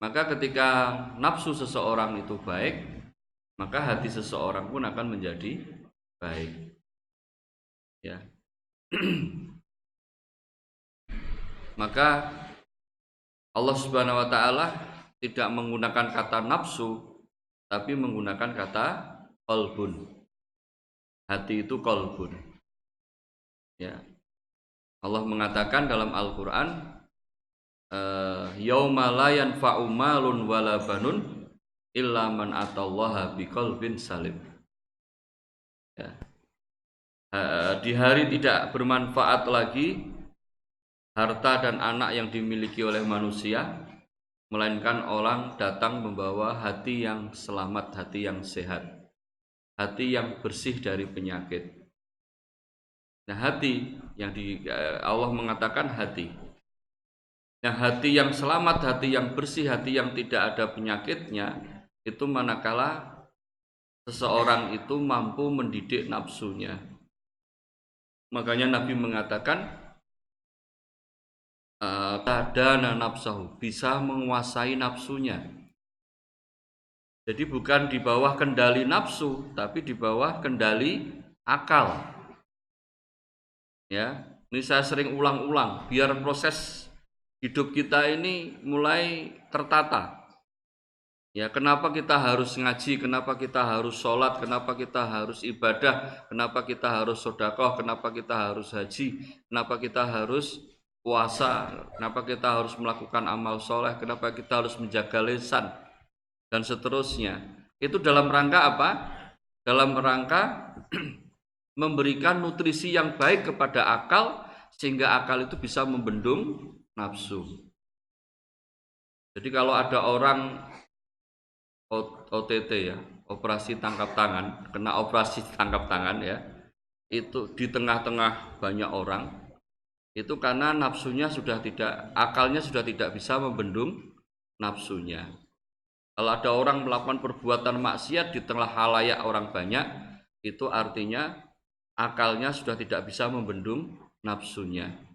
Maka ketika nafsu seseorang itu baik, maka hati seseorang pun akan menjadi baik. Ya. maka Allah Subhanahu wa taala tidak menggunakan kata nafsu tapi menggunakan kata kolbun. Hati itu kolbun. Ya. Allah mengatakan dalam Al-Qur'an uh, yauma la yanfa'u malun wala banun illa man atallaha biqalbin salim. Ya. Uh, di hari tidak bermanfaat lagi harta dan anak yang dimiliki oleh manusia melainkan orang datang membawa hati yang selamat, hati yang sehat, hati yang bersih dari penyakit. Nah, hati yang di uh, Allah mengatakan hati Nah, hati yang selamat, hati yang bersih, hati yang tidak ada penyakitnya, itu manakala seseorang itu mampu mendidik nafsunya. Makanya Nabi mengatakan, kadana nafsahu, bisa menguasai nafsunya. Jadi bukan di bawah kendali nafsu, tapi di bawah kendali akal. Ya, ini saya sering ulang-ulang biar proses hidup kita ini mulai tertata. Ya, kenapa kita harus ngaji, kenapa kita harus sholat, kenapa kita harus ibadah, kenapa kita harus sodakoh, kenapa kita harus haji, kenapa kita harus puasa, kenapa kita harus melakukan amal soleh, kenapa kita harus menjaga lesan, dan seterusnya. Itu dalam rangka apa? Dalam rangka memberikan nutrisi yang baik kepada akal, sehingga akal itu bisa membendung nafsu. Jadi kalau ada orang OTT ya, operasi tangkap tangan, kena operasi tangkap tangan ya, itu di tengah-tengah banyak orang, itu karena nafsunya sudah tidak, akalnya sudah tidak bisa membendung nafsunya. Kalau ada orang melakukan perbuatan maksiat di tengah halayak orang banyak, itu artinya akalnya sudah tidak bisa membendung nafsunya.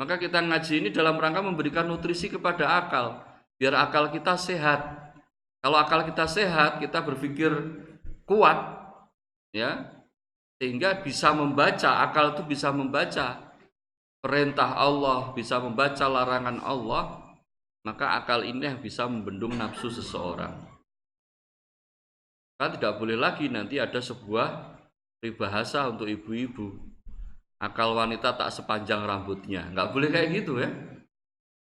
Maka kita ngaji ini dalam rangka memberikan nutrisi kepada akal, biar akal kita sehat. Kalau akal kita sehat, kita berpikir kuat, ya, sehingga bisa membaca, akal itu bisa membaca perintah Allah, bisa membaca larangan Allah, maka akal ini bisa membendung nafsu seseorang. Kan tidak boleh lagi nanti ada sebuah peribahasa untuk ibu-ibu akal wanita tak sepanjang rambutnya. Nggak boleh kayak gitu ya.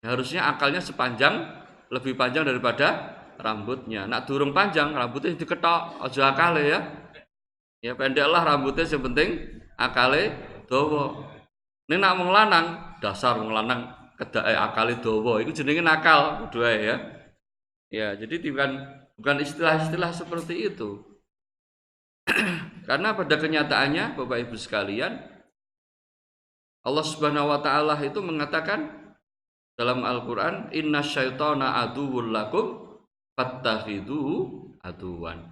Harusnya akalnya sepanjang, lebih panjang daripada rambutnya. Nak durung panjang, rambutnya diketok, aja akale ya. Ya pendeklah rambutnya yang penting akale dawa. Ini nak wong lanang, dasar wong lanang kedake akale dawa. Itu jenenge nakal kudu ya. Ya, jadi bukan bukan istilah-istilah seperti itu. Karena pada kenyataannya Bapak Ibu sekalian, Allah Subhanahu wa taala itu mengatakan dalam Al-Qur'an inna syaitana aduwwul lakum fattakhidhuhu aduwan.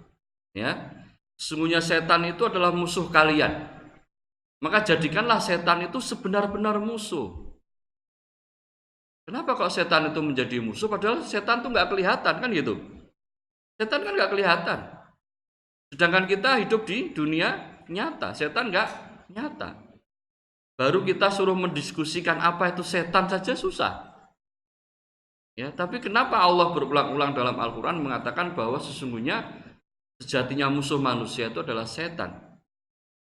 Ya. Sesungguhnya setan itu adalah musuh kalian. Maka jadikanlah setan itu sebenar-benar musuh. Kenapa kok setan itu menjadi musuh? Padahal setan itu nggak kelihatan kan gitu. Setan kan nggak kelihatan. Sedangkan kita hidup di dunia nyata, setan nggak nyata. Baru kita suruh mendiskusikan apa itu setan saja susah. Ya, tapi kenapa Allah berulang-ulang dalam Al-Qur'an mengatakan bahwa sesungguhnya sejatinya musuh manusia itu adalah setan.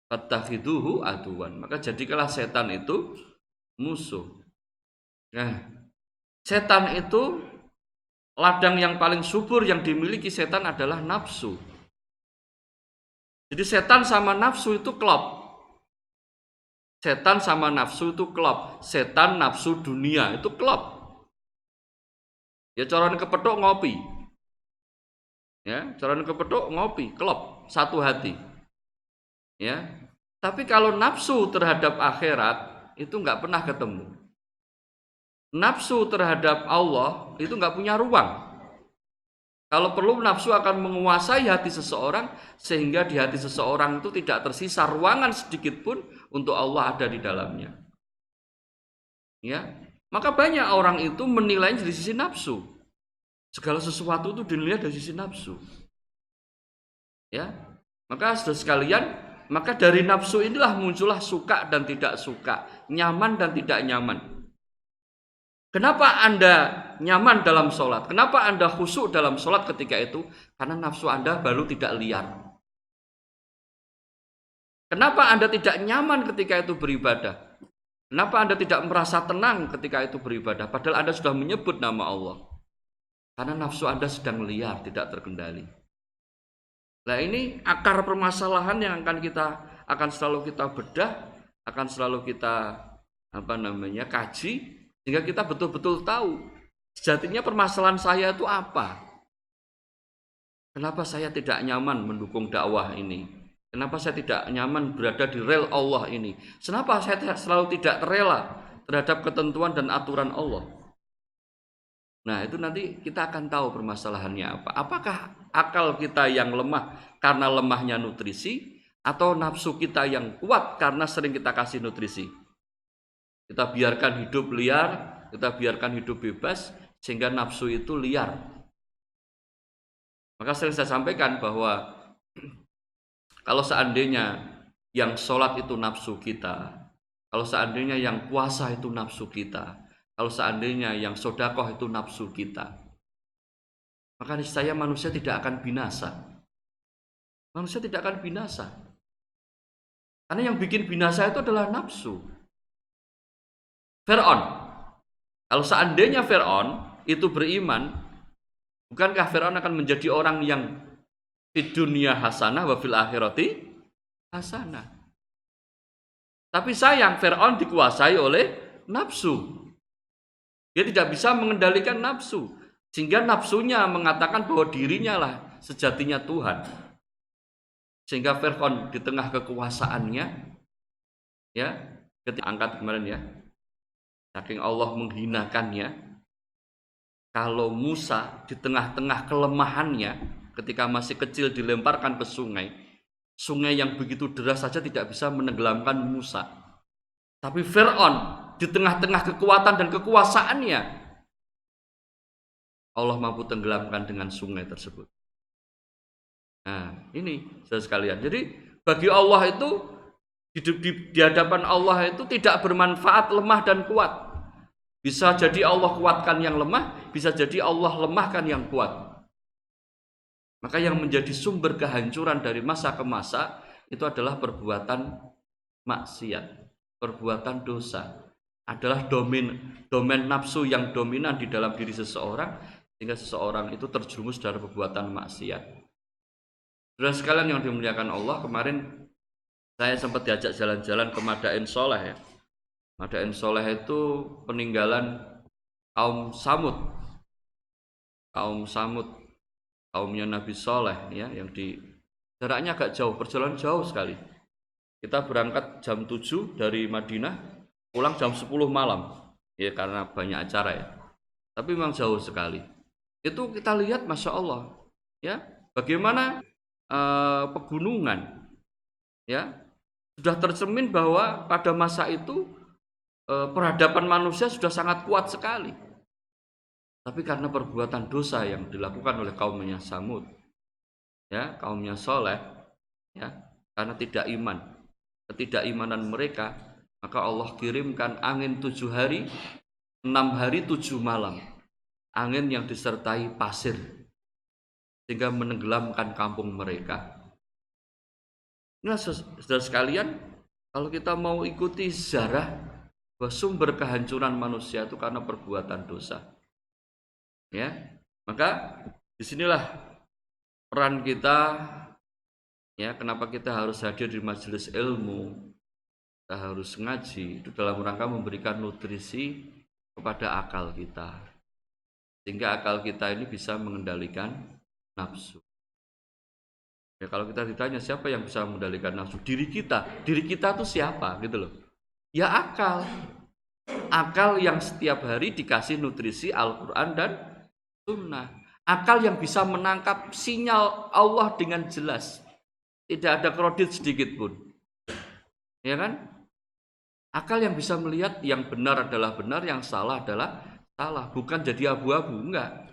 Fattakhiduhu aduan. Maka jadikanlah setan itu musuh. Nah, setan itu ladang yang paling subur yang dimiliki setan adalah nafsu. Jadi setan sama nafsu itu klop. Setan sama nafsu itu klop. Setan nafsu dunia itu klop. Ya coran kepethuk ngopi. Ya, coran kepethuk ngopi, klop, satu hati. Ya. Tapi kalau nafsu terhadap akhirat itu nggak pernah ketemu. Nafsu terhadap Allah itu nggak punya ruang. Kalau perlu nafsu akan menguasai hati seseorang sehingga di hati seseorang itu tidak tersisa ruangan sedikit pun untuk Allah ada di dalamnya. Ya, maka banyak orang itu menilai dari sisi nafsu. Segala sesuatu itu dinilai dari sisi nafsu. Ya. Maka sudah sekalian, maka dari nafsu inilah muncullah suka dan tidak suka, nyaman dan tidak nyaman. Kenapa Anda nyaman dalam sholat? Kenapa Anda khusyuk dalam sholat ketika itu? Karena nafsu Anda baru tidak liar. Kenapa Anda tidak nyaman ketika itu beribadah? Kenapa Anda tidak merasa tenang ketika itu beribadah? Padahal Anda sudah menyebut nama Allah. Karena nafsu Anda sedang liar, tidak terkendali. Nah ini akar permasalahan yang akan kita akan selalu kita bedah, akan selalu kita apa namanya kaji sehingga kita betul-betul tahu sejatinya permasalahan saya itu apa. Kenapa saya tidak nyaman mendukung dakwah ini? Kenapa saya tidak nyaman berada di rel Allah ini? Kenapa saya selalu tidak rela terhadap ketentuan dan aturan Allah? Nah, itu nanti kita akan tahu permasalahannya apa. Apakah akal kita yang lemah karena lemahnya nutrisi atau nafsu kita yang kuat karena sering kita kasih nutrisi? Kita biarkan hidup liar, kita biarkan hidup bebas sehingga nafsu itu liar. Maka sering saya sampaikan bahwa kalau seandainya yang sholat itu nafsu kita, kalau seandainya yang puasa itu nafsu kita, kalau seandainya yang sodakoh itu nafsu kita, maka saya manusia tidak akan binasa. Manusia tidak akan binasa. Karena yang bikin binasa itu adalah nafsu. Fir'aun. Kalau seandainya Fir'aun itu beriman, bukankah Fir'aun akan menjadi orang yang di dunia hasanah wa fil akhirati hasanah. Tapi sayang Fir'aun dikuasai oleh nafsu. Dia tidak bisa mengendalikan nafsu. Sehingga nafsunya mengatakan bahwa dirinya lah sejatinya Tuhan. Sehingga Fir'aun di tengah kekuasaannya, ya, ketika angkat kemarin ya, Saking Allah menghinakannya. Kalau Musa di tengah-tengah kelemahannya ketika masih kecil dilemparkan ke sungai, sungai yang begitu deras saja tidak bisa menenggelamkan Musa. Tapi Fir'aun di tengah-tengah kekuatan dan kekuasaannya, Allah mampu tenggelamkan dengan sungai tersebut. Nah, ini saya sekalian. Jadi bagi Allah itu Hidup di, di hadapan Allah itu tidak bermanfaat lemah dan kuat. Bisa jadi Allah kuatkan yang lemah, bisa jadi Allah lemahkan yang kuat. Maka yang menjadi sumber kehancuran dari masa ke masa itu adalah perbuatan maksiat, perbuatan dosa. Adalah domain domain nafsu yang dominan di dalam diri seseorang sehingga seseorang itu terjerumus dalam perbuatan maksiat. Saudara sekalian yang dimuliakan Allah, kemarin saya sempat diajak jalan-jalan ke Madain Soleh ya. Madain Soleh itu peninggalan kaum Samud. Kaum Samud, kaumnya Nabi Soleh ya, yang di jaraknya agak jauh, perjalanan jauh sekali. Kita berangkat jam 7 dari Madinah, pulang jam 10 malam. Ya karena banyak acara ya. Tapi memang jauh sekali. Itu kita lihat Masya Allah. Ya, bagaimana uh, pegunungan ya sudah tercermin bahwa pada masa itu eh, peradaban manusia sudah sangat kuat sekali. Tapi karena perbuatan dosa yang dilakukan oleh kaumnya Samud, ya kaumnya Soleh, ya karena tidak iman, ketidakimanan mereka, maka Allah kirimkan angin tujuh hari, enam hari tujuh malam, angin yang disertai pasir, sehingga menenggelamkan kampung mereka. Nah, saudara sekalian, kalau kita mau ikuti sejarah bahwa sumber kehancuran manusia itu karena perbuatan dosa. Ya, maka di sinilah peran kita ya kenapa kita harus hadir di majelis ilmu kita harus ngaji itu dalam rangka memberikan nutrisi kepada akal kita sehingga akal kita ini bisa mengendalikan nafsu Ya kalau kita ditanya siapa yang bisa mengendalikan nafsu? Diri kita. Diri kita tuh siapa gitu loh. Ya akal. Akal yang setiap hari dikasih nutrisi Al-Quran dan Sunnah. Akal yang bisa menangkap sinyal Allah dengan jelas. Tidak ada kredit sedikit pun. Ya kan? Akal yang bisa melihat yang benar adalah benar, yang salah adalah salah. Bukan jadi abu-abu, enggak.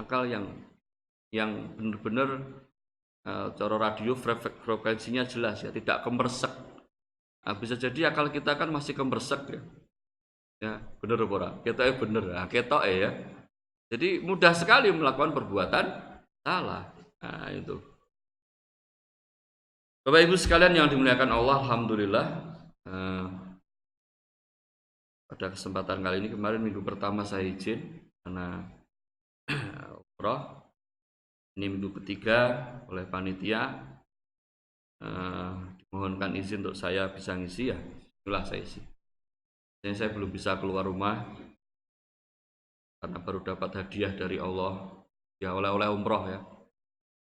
akal yang yang benar-benar uh, cara radio frekuensinya jelas ya tidak kemersek nah, bisa jadi akal kita kan masih kemersek ya ya benar apa kita ya benar nah, kita ya jadi mudah sekali melakukan perbuatan salah. Nah itu. Bapak Ibu sekalian yang dimuliakan Allah Alhamdulillah uh, pada kesempatan kali ini kemarin minggu pertama saya izin karena umroh. Ini minggu ketiga oleh panitia uh, dimohonkan izin untuk saya bisa ngisi ya. Itulah saya isi dan saya belum bisa keluar rumah karena baru dapat hadiah dari Allah. Ya oleh-oleh umroh ya.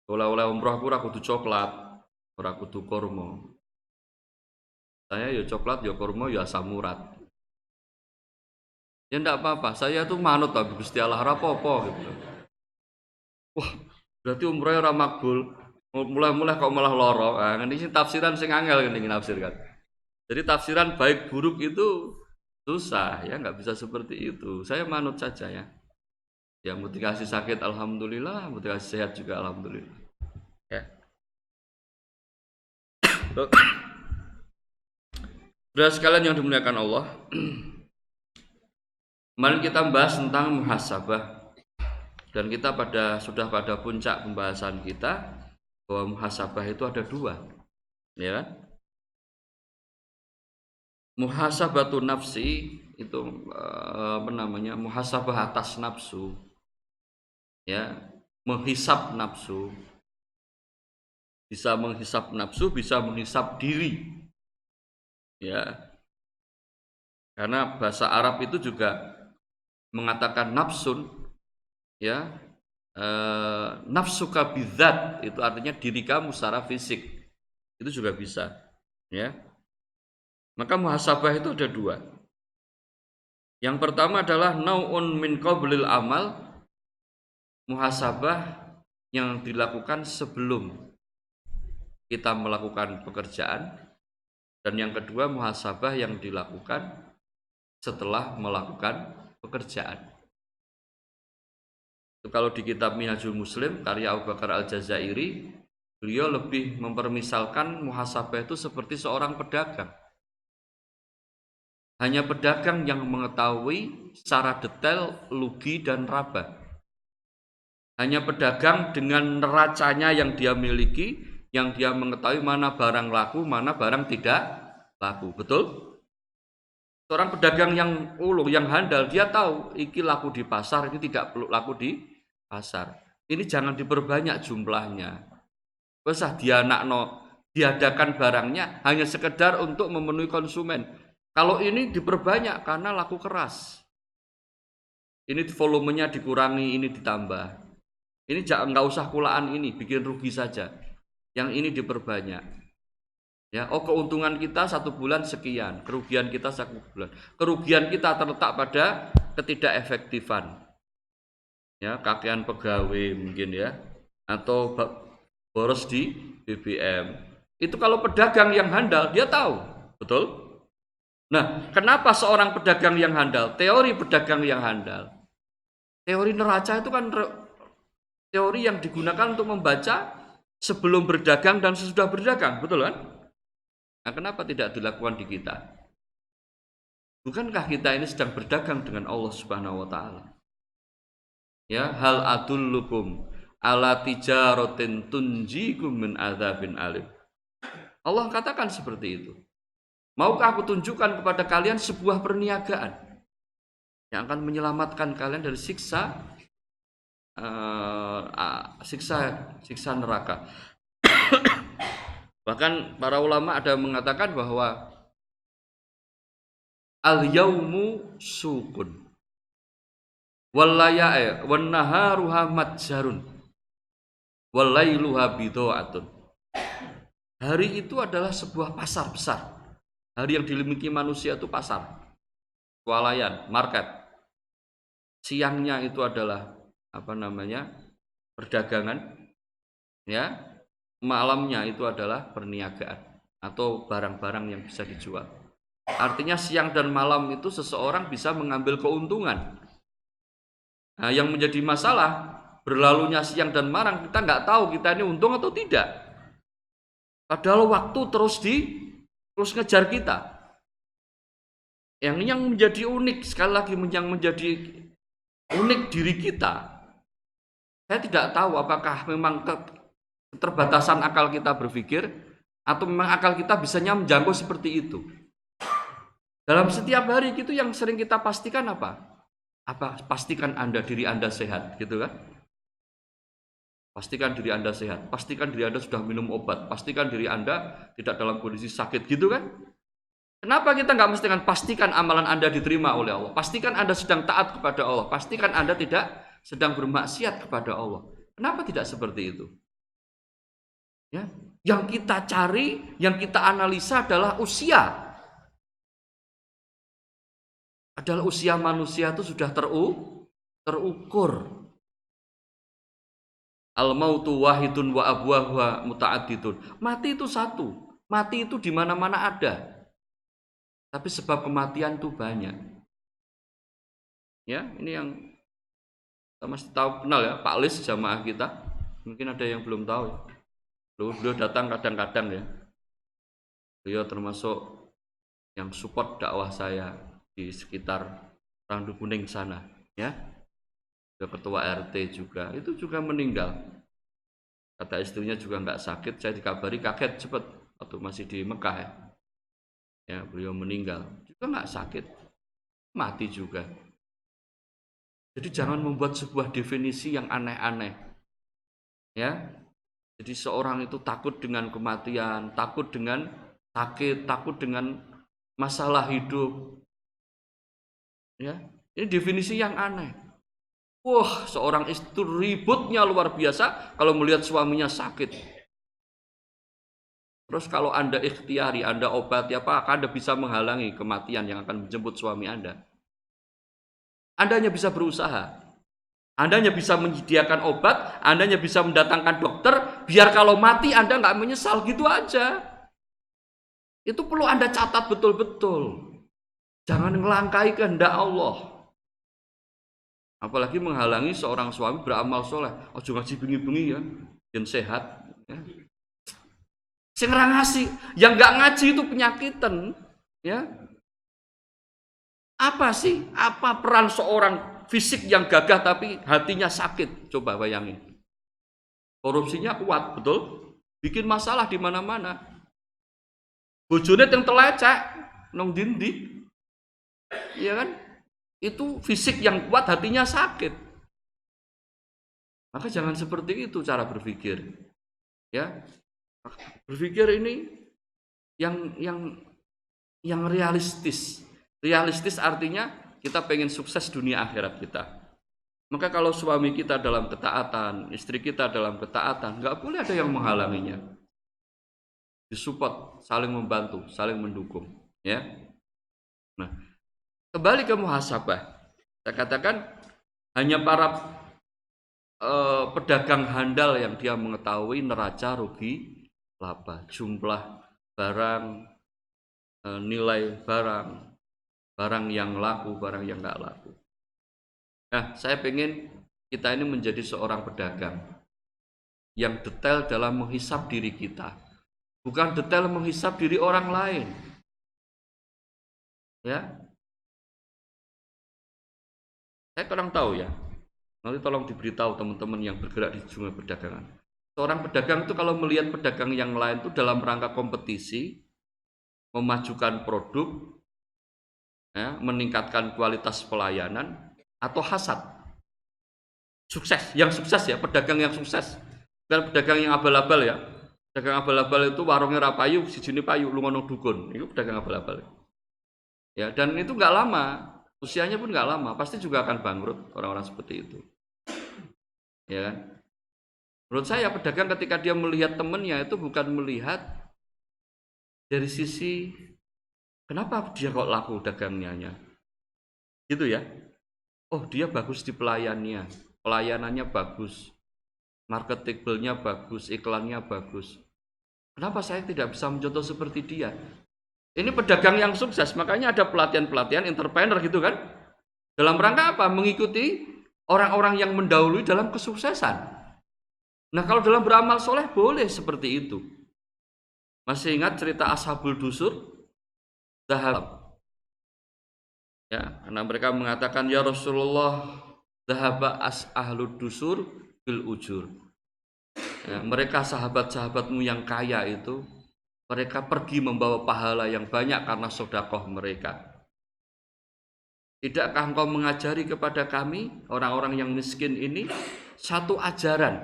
Oleh-oleh umroh aku ragu coklat ragu kurma. Saya ya coklat ya kurma ya samurat ya enggak apa-apa saya tuh manut tapi Gusti Allah rapopo gitu. Wah berarti umrohnya ora makbul. Mulai-mulai kok malah loro nah, ini tafsiran sing angel ini nafsirkan jadi tafsiran baik buruk itu susah ya nggak bisa seperti itu. Saya manut saja ya. Yang motivasi sakit alhamdulillah motivasi sehat juga alhamdulillah. Ya. Sudah sekalian yang dimuliakan Allah Kemarin kita membahas tentang muhasabah. Dan kita pada sudah pada puncak pembahasan kita bahwa muhasabah itu ada dua, ya kan? Muhasabatu nafsi itu eh, apa namanya? Muhasabah atas nafsu. Ya, menghisap nafsu. Bisa menghisap nafsu, bisa menghisap diri. Ya. Karena bahasa Arab itu juga mengatakan nafsun ya e, nafsuka bidzat itu artinya diri kamu secara fisik itu juga bisa ya maka muhasabah itu ada dua. Yang pertama adalah naun min qablil amal muhasabah yang dilakukan sebelum kita melakukan pekerjaan dan yang kedua muhasabah yang dilakukan setelah melakukan pekerjaan. Kalau di kitab Minhajul Muslim karya Abu Bakar Al-Jazairi beliau lebih mempermisalkan muhasabah itu seperti seorang pedagang hanya pedagang yang mengetahui secara detail lugi dan raba hanya pedagang dengan neracanya yang dia miliki yang dia mengetahui mana barang laku mana barang tidak laku betul seorang pedagang yang ulu yang handal dia tahu iki laku di pasar ini tidak perlu laku di pasar. Ini jangan diperbanyak jumlahnya. Usah no diadakan barangnya hanya sekedar untuk memenuhi konsumen. Kalau ini diperbanyak karena laku keras. Ini volumenya dikurangi, ini ditambah. Ini jangan nggak usah kulaan ini, bikin rugi saja. Yang ini diperbanyak. Ya, oh keuntungan kita satu bulan sekian, kerugian kita satu bulan. Kerugian kita terletak pada ketidakefektifan ya kakean pegawai mungkin ya atau boros di BBM itu kalau pedagang yang handal dia tahu betul nah kenapa seorang pedagang yang handal? Teori pedagang yang handal. Teori neraca itu kan teori yang digunakan untuk membaca sebelum berdagang dan sesudah berdagang betul kan? Nah kenapa tidak dilakukan di kita? Bukankah kita ini sedang berdagang dengan Allah Subhanahu wa taala? Ya hal adullukum ala tijaratin tunjikum min adzabin alim. Allah katakan seperti itu maukah aku tunjukkan kepada kalian sebuah perniagaan yang akan menyelamatkan kalian dari siksa uh, siksa siksa neraka? Bahkan para ulama ada mengatakan bahwa al yaumu sukun wallayae wan naharuha matjarun walailuha bidoatun hari itu adalah sebuah pasar besar hari yang dilimiki manusia itu pasar swalayan market. Siangnya itu adalah apa namanya perdagangan ya. Malamnya itu adalah perniagaan atau barang-barang yang bisa dijual. Artinya siang dan malam itu seseorang bisa mengambil keuntungan. Nah, yang menjadi masalah berlalunya siang dan malam kita nggak tahu kita ini untung atau tidak. Padahal waktu terus di terus ngejar kita. Yang yang menjadi unik sekali lagi yang menjadi unik diri kita. Saya tidak tahu apakah memang keterbatasan akal kita berpikir atau memang akal kita bisanya menjangkau seperti itu. Dalam setiap hari itu yang sering kita pastikan apa? Apa pastikan Anda diri Anda sehat, gitu kan? Pastikan diri Anda sehat, pastikan diri Anda sudah minum obat, pastikan diri Anda tidak dalam kondisi sakit, gitu kan? Kenapa kita nggak mestikan pastikan amalan Anda diterima oleh Allah? Pastikan Anda sedang taat kepada Allah, pastikan Anda tidak sedang bermaksiat kepada Allah. Kenapa tidak seperti itu? Ya, yang kita cari, yang kita analisa adalah usia adalah usia manusia itu sudah teru, terukur. Al mautu wahidun wa abwaha muta'addidun. Mati itu satu. Mati itu di mana-mana ada. Tapi sebab kematian itu banyak. Ya, ini yang kita masih tahu kenal ya, Pak Lis jamaah kita. Mungkin ada yang belum tahu ya. Beliau datang kadang-kadang ya. Beliau termasuk yang support dakwah saya di sekitar Randu Kuning sana ya ketua RT juga. Itu juga meninggal. Kata istrinya juga nggak sakit. Saya dikabari kaget cepat waktu masih di Mekah ya. Ya beliau meninggal. Juga nggak sakit. Mati juga. Jadi jangan membuat sebuah definisi yang aneh-aneh. Ya. Jadi seorang itu takut dengan kematian takut dengan sakit takut dengan masalah hidup. Ya, ini definisi yang aneh. Wah, seorang istri ributnya luar biasa kalau melihat suaminya sakit. Terus kalau Anda ikhtiari, Anda obati apa, Anda bisa menghalangi kematian yang akan menjemput suami Anda. Anda hanya bisa berusaha. Anda hanya bisa menyediakan obat, Anda hanya bisa mendatangkan dokter, biar kalau mati Anda nggak menyesal gitu aja. Itu perlu Anda catat betul-betul. Jangan ngelangkai kehendak Allah. Apalagi menghalangi seorang suami beramal soleh. Juga ngaji bengi-bengi ya, dan sehat. Ya. Sing ngasih, yang nggak ngaji itu penyakitan, ya. Apa sih? Apa peran seorang fisik yang gagah tapi hatinya sakit? Coba bayangin. Korupsinya kuat, betul? Bikin masalah di mana-mana. Bojone yang telecek, nong dindi, Iya kan? Itu fisik yang kuat, hatinya sakit. Maka jangan seperti itu cara berpikir. Ya. Berpikir ini yang yang yang realistis. Realistis artinya kita pengen sukses dunia akhirat kita. Maka kalau suami kita dalam ketaatan, istri kita dalam ketaatan, nggak boleh ada yang menghalanginya. Disupport, saling membantu, saling mendukung. Ya. Nah, Kembali ke muhasabah. Saya katakan hanya para eh, pedagang handal yang dia mengetahui neraca rugi laba, jumlah barang, eh, nilai barang, barang yang laku, barang yang nggak laku. Nah, saya ingin kita ini menjadi seorang pedagang yang detail dalam menghisap diri kita, bukan detail menghisap diri orang lain. Ya, saya kurang tahu ya. Nanti tolong diberitahu teman-teman yang bergerak di dunia perdagangan. Seorang pedagang itu kalau melihat pedagang yang lain itu dalam rangka kompetisi, memajukan produk, ya, meningkatkan kualitas pelayanan, atau hasad. Sukses, yang sukses ya, pedagang yang sukses. Bukan pedagang yang abal-abal ya. Pedagang abal-abal itu warungnya rapayu, si jenis payu, lu ngono dukun. Itu pedagang abal-abal. Ya, dan itu nggak lama usianya pun nggak lama pasti juga akan bangkrut orang-orang seperti itu. Ya kan? Menurut saya pedagang ketika dia melihat temennya itu bukan melihat dari sisi kenapa dia kok laku dagangnya? Gitu ya. Oh dia bagus di pelayannya pelayanannya bagus marketable-nya bagus iklannya bagus. Kenapa saya tidak bisa mencontoh seperti dia ini pedagang yang sukses, makanya ada pelatihan-pelatihan entrepreneur gitu kan. Dalam rangka apa? Mengikuti orang-orang yang mendahului dalam kesuksesan. Nah kalau dalam beramal soleh boleh seperti itu. Masih ingat cerita Ashabul Dusur? Dahab. Ya, karena mereka mengatakan ya Rasulullah dahaba as ahlud dusur bil ujur. Ya, mereka sahabat-sahabatmu yang kaya itu mereka pergi membawa pahala yang banyak karena sodakoh mereka. Tidakkah engkau mengajari kepada kami, orang-orang yang miskin ini, satu ajaran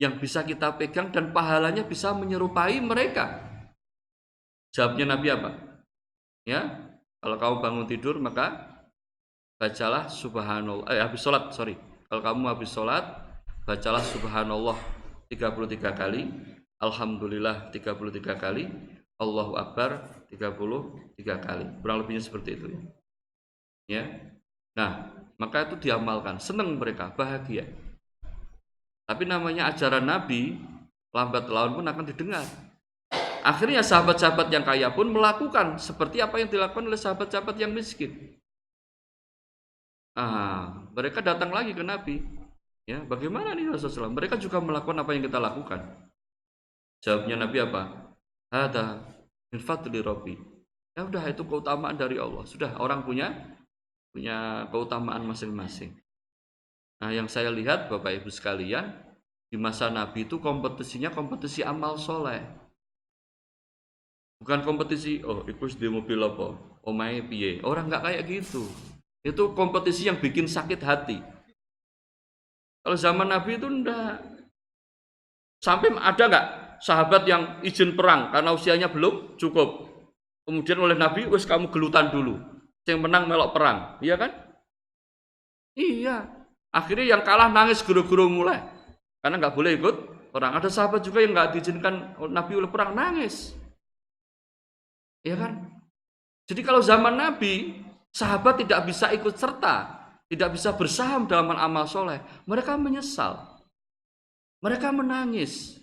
yang bisa kita pegang dan pahalanya bisa menyerupai mereka? Jawabnya Nabi apa? Ya, kalau kamu bangun tidur maka bacalah subhanallah. Eh, habis sholat, sorry. Kalau kamu habis sholat, bacalah subhanallah 33 kali, alhamdulillah 33 kali, Allahu Akbar 33 kali. Kurang lebihnya seperti itu ya. Ya. Nah maka itu diamalkan. Senang mereka bahagia. Tapi namanya ajaran Nabi lambat laun pun akan didengar. Akhirnya sahabat-sahabat yang kaya pun melakukan seperti apa yang dilakukan oleh sahabat-sahabat yang miskin. Ah mereka datang lagi ke Nabi. Ya bagaimana nih Rasulullah? Mereka juga melakukan apa yang kita lakukan jawabnya Nabi apa ada min fadli Rabbi ya udah itu keutamaan dari Allah sudah orang punya punya keutamaan masing-masing. Nah, yang saya lihat Bapak Ibu sekalian, di masa Nabi itu kompetisinya kompetisi amal soleh. Bukan kompetisi, oh ikut di mobil apa, omai piye. Orang nggak kayak gitu. Itu kompetisi yang bikin sakit hati. Kalau zaman Nabi itu enggak. Sampai ada nggak sahabat yang izin perang karena usianya belum cukup. Kemudian oleh Nabi, wes kamu gelutan dulu yang menang melok perang, iya kan? Iya. Akhirnya yang kalah nangis guru-guru mulai. Karena nggak boleh ikut perang. Ada sahabat juga yang nggak diizinkan Nabi oleh perang nangis. Iya kan? Jadi kalau zaman Nabi, sahabat tidak bisa ikut serta, tidak bisa bersaham dalam amal soleh. Mereka menyesal. Mereka menangis.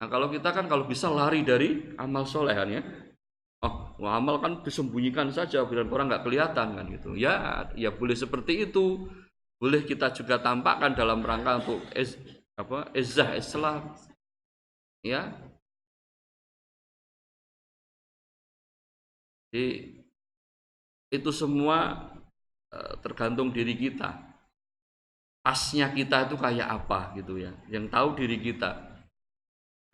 Nah kalau kita kan kalau bisa lari dari amal soleh kan ya, oh amal kan disembunyikan saja biar orang nggak kelihatan kan gitu. Ya ya boleh seperti itu. Boleh kita juga tampakkan dalam rangka untuk es, apa ezah Islam ya. Jadi, itu semua eh, tergantung diri kita. Pasnya kita itu kayak apa gitu ya. Yang tahu diri kita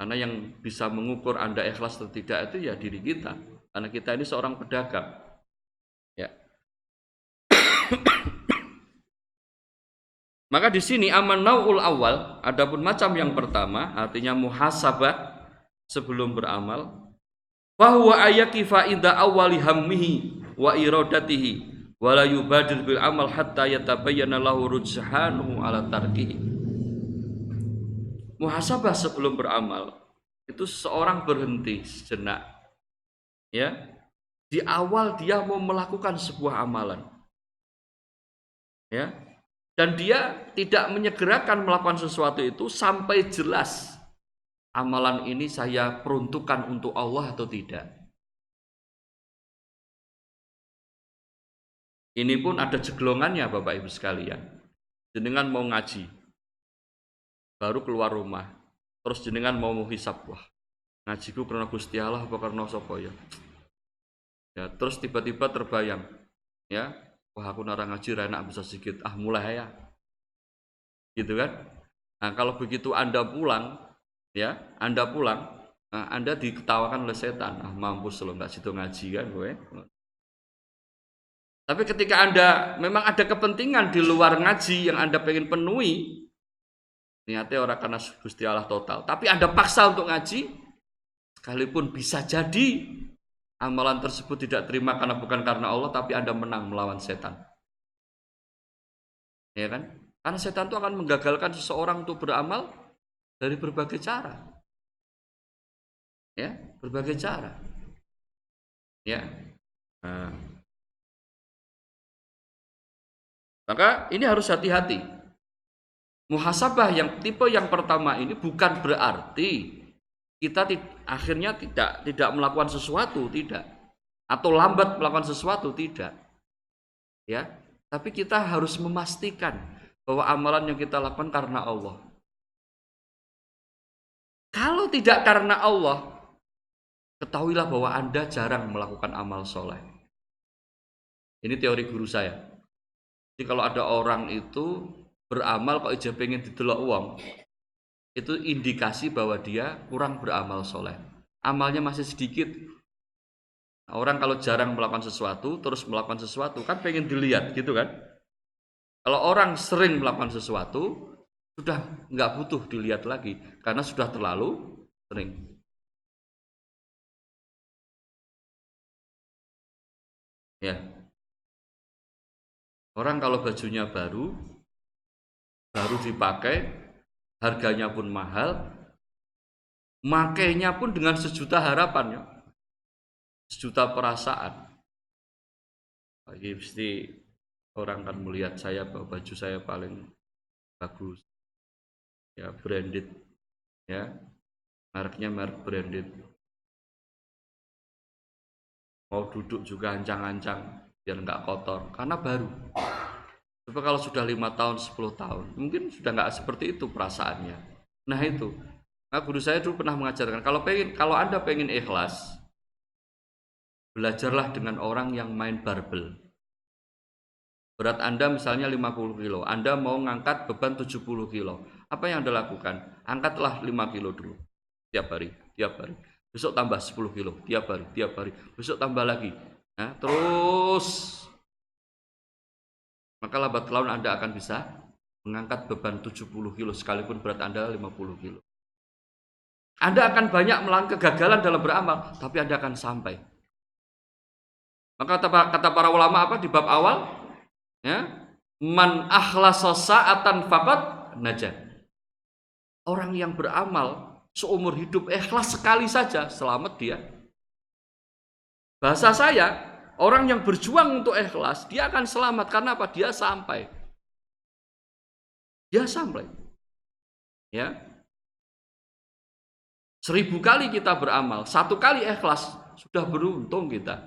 karena yang bisa mengukur anda ikhlas atau tidak itu ya diri kita karena kita ini seorang pedagang. Ya. Maka di sini aman naul awal, adapun macam yang pertama, artinya muhasabah sebelum beramal. Bahwa ayakifa inda awali hammihi wa iradatihi wa la yubadir bil amal hatta yatabayyana lahu rujhanuhu ala tarkihi. Muhasabah sebelum beramal itu seorang berhenti sejenak ya. Di awal dia mau melakukan sebuah amalan ya. Dan dia tidak menyegerakan melakukan sesuatu itu sampai jelas amalan ini saya peruntukkan untuk Allah atau tidak. Ini pun ada jeglongannya Bapak Ibu sekalian. Jenengan mau ngaji baru keluar rumah. Terus jenengan mau menghisap wah ngajiku karena Gusti Allah apa karena sapa ya? Ya terus tiba-tiba terbayang ya wah aku nara ngaji enak bisa sedikit. Ah mulai ya. Gitu kan? Nah kalau begitu anda pulang ya anda pulang nah, anda diketawakan oleh setan. Ah mampus lo nggak situ ngaji kan gue tapi ketika anda memang ada kepentingan di luar ngaji yang anda pengen penuhi niatnya orang karena Gusti Allah total tapi anda paksa untuk ngaji sekalipun bisa jadi amalan tersebut tidak terima karena bukan karena Allah tapi Anda menang melawan setan. Ya kan? Karena setan itu akan menggagalkan seseorang untuk beramal dari berbagai cara. Ya, berbagai cara. Ya. Nah. Maka ini harus hati-hati. Muhasabah yang tipe yang pertama ini bukan berarti kita akhirnya tidak tidak melakukan sesuatu tidak atau lambat melakukan sesuatu tidak ya Tapi kita harus memastikan bahwa amalan yang kita lakukan karena Allah. Kalau tidak karena Allah, ketahuilah bahwa Anda jarang melakukan amal soleh. Ini teori guru saya. Jadi kalau ada orang itu beramal kok aja pengen didelok uang, itu indikasi bahwa dia kurang beramal soleh. Amalnya masih sedikit, Nah, orang kalau jarang melakukan sesuatu, terus melakukan sesuatu, kan pengen dilihat gitu kan. Kalau orang sering melakukan sesuatu, sudah nggak butuh dilihat lagi, karena sudah terlalu sering. Ya. Orang kalau bajunya baru, baru dipakai, harganya pun mahal, makainya pun dengan sejuta harapan ya sejuta perasaan. Lagi pasti orang kan melihat saya bahwa baju saya paling bagus. Ya, branded. Ya. Mereknya merek branded. Mau duduk juga ancang-ancang biar nggak kotor karena baru. Tapi kalau sudah lima tahun, 10 tahun, mungkin sudah nggak seperti itu perasaannya. Nah itu. Nah, guru saya dulu pernah mengajarkan kalau pengen kalau anda pengen ikhlas, Belajarlah dengan orang yang main barbel. Berat Anda misalnya 50 kilo, Anda mau ngangkat beban 70 kilo. Apa yang Anda lakukan? Angkatlah 5 kilo dulu. Tiap hari, tiap hari. Besok tambah 10 kilo, tiap hari, tiap hari. Besok tambah lagi. Nah, terus. Maka lambat laun Anda akan bisa mengangkat beban 70 kilo sekalipun berat Anda 50 kilo. Anda akan banyak melangkah kegagalan dalam beramal, tapi Anda akan sampai. Maka kata, para ulama apa di bab awal? Ya, man akhlasa sa'atan faqat najat. Orang yang beramal seumur hidup ikhlas sekali saja selamat dia. Bahasa saya, orang yang berjuang untuk ikhlas, dia akan selamat karena apa? Dia sampai. Dia sampai. Ya. Seribu kali kita beramal, satu kali ikhlas, sudah beruntung kita.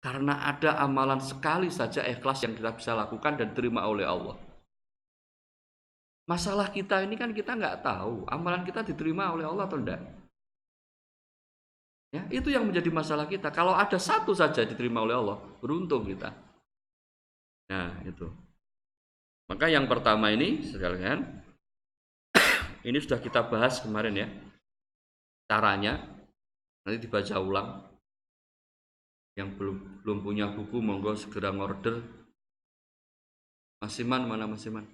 Karena ada amalan sekali saja ikhlas yang kita bisa lakukan dan terima oleh Allah. Masalah kita ini kan kita nggak tahu amalan kita diterima oleh Allah atau tidak. Ya, itu yang menjadi masalah kita. Kalau ada satu saja diterima oleh Allah, beruntung kita. Nah, itu. Maka yang pertama ini sekalian ini sudah kita bahas kemarin ya. Caranya nanti dibaca ulang yang belum belum punya buku monggo segera ngorder Mas Iman mana Mas Iman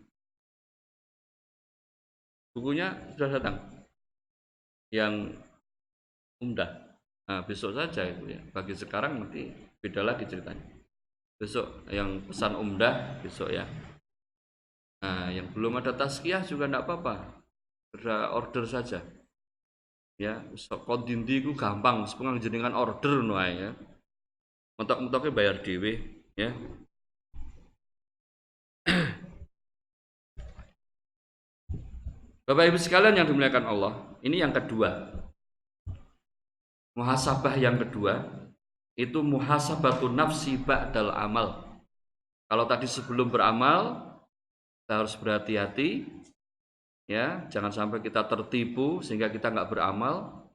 bukunya sudah datang yang umdah nah, besok saja itu ya. Bagi sekarang nanti beda lagi ceritanya. Besok yang pesan umdah besok ya. Nah yang belum ada taskiah juga tidak apa-apa. Order saja. Ya so, kodindi itu gampang sepengang jenengan order noai ya. Mentok-mentoknya bayar dewe ya. Bapak Ibu sekalian yang dimuliakan Allah, ini yang kedua. Muhasabah yang kedua itu muhasabatun nafsi ba'dal amal. Kalau tadi sebelum beramal kita harus berhati-hati ya, jangan sampai kita tertipu sehingga kita nggak beramal.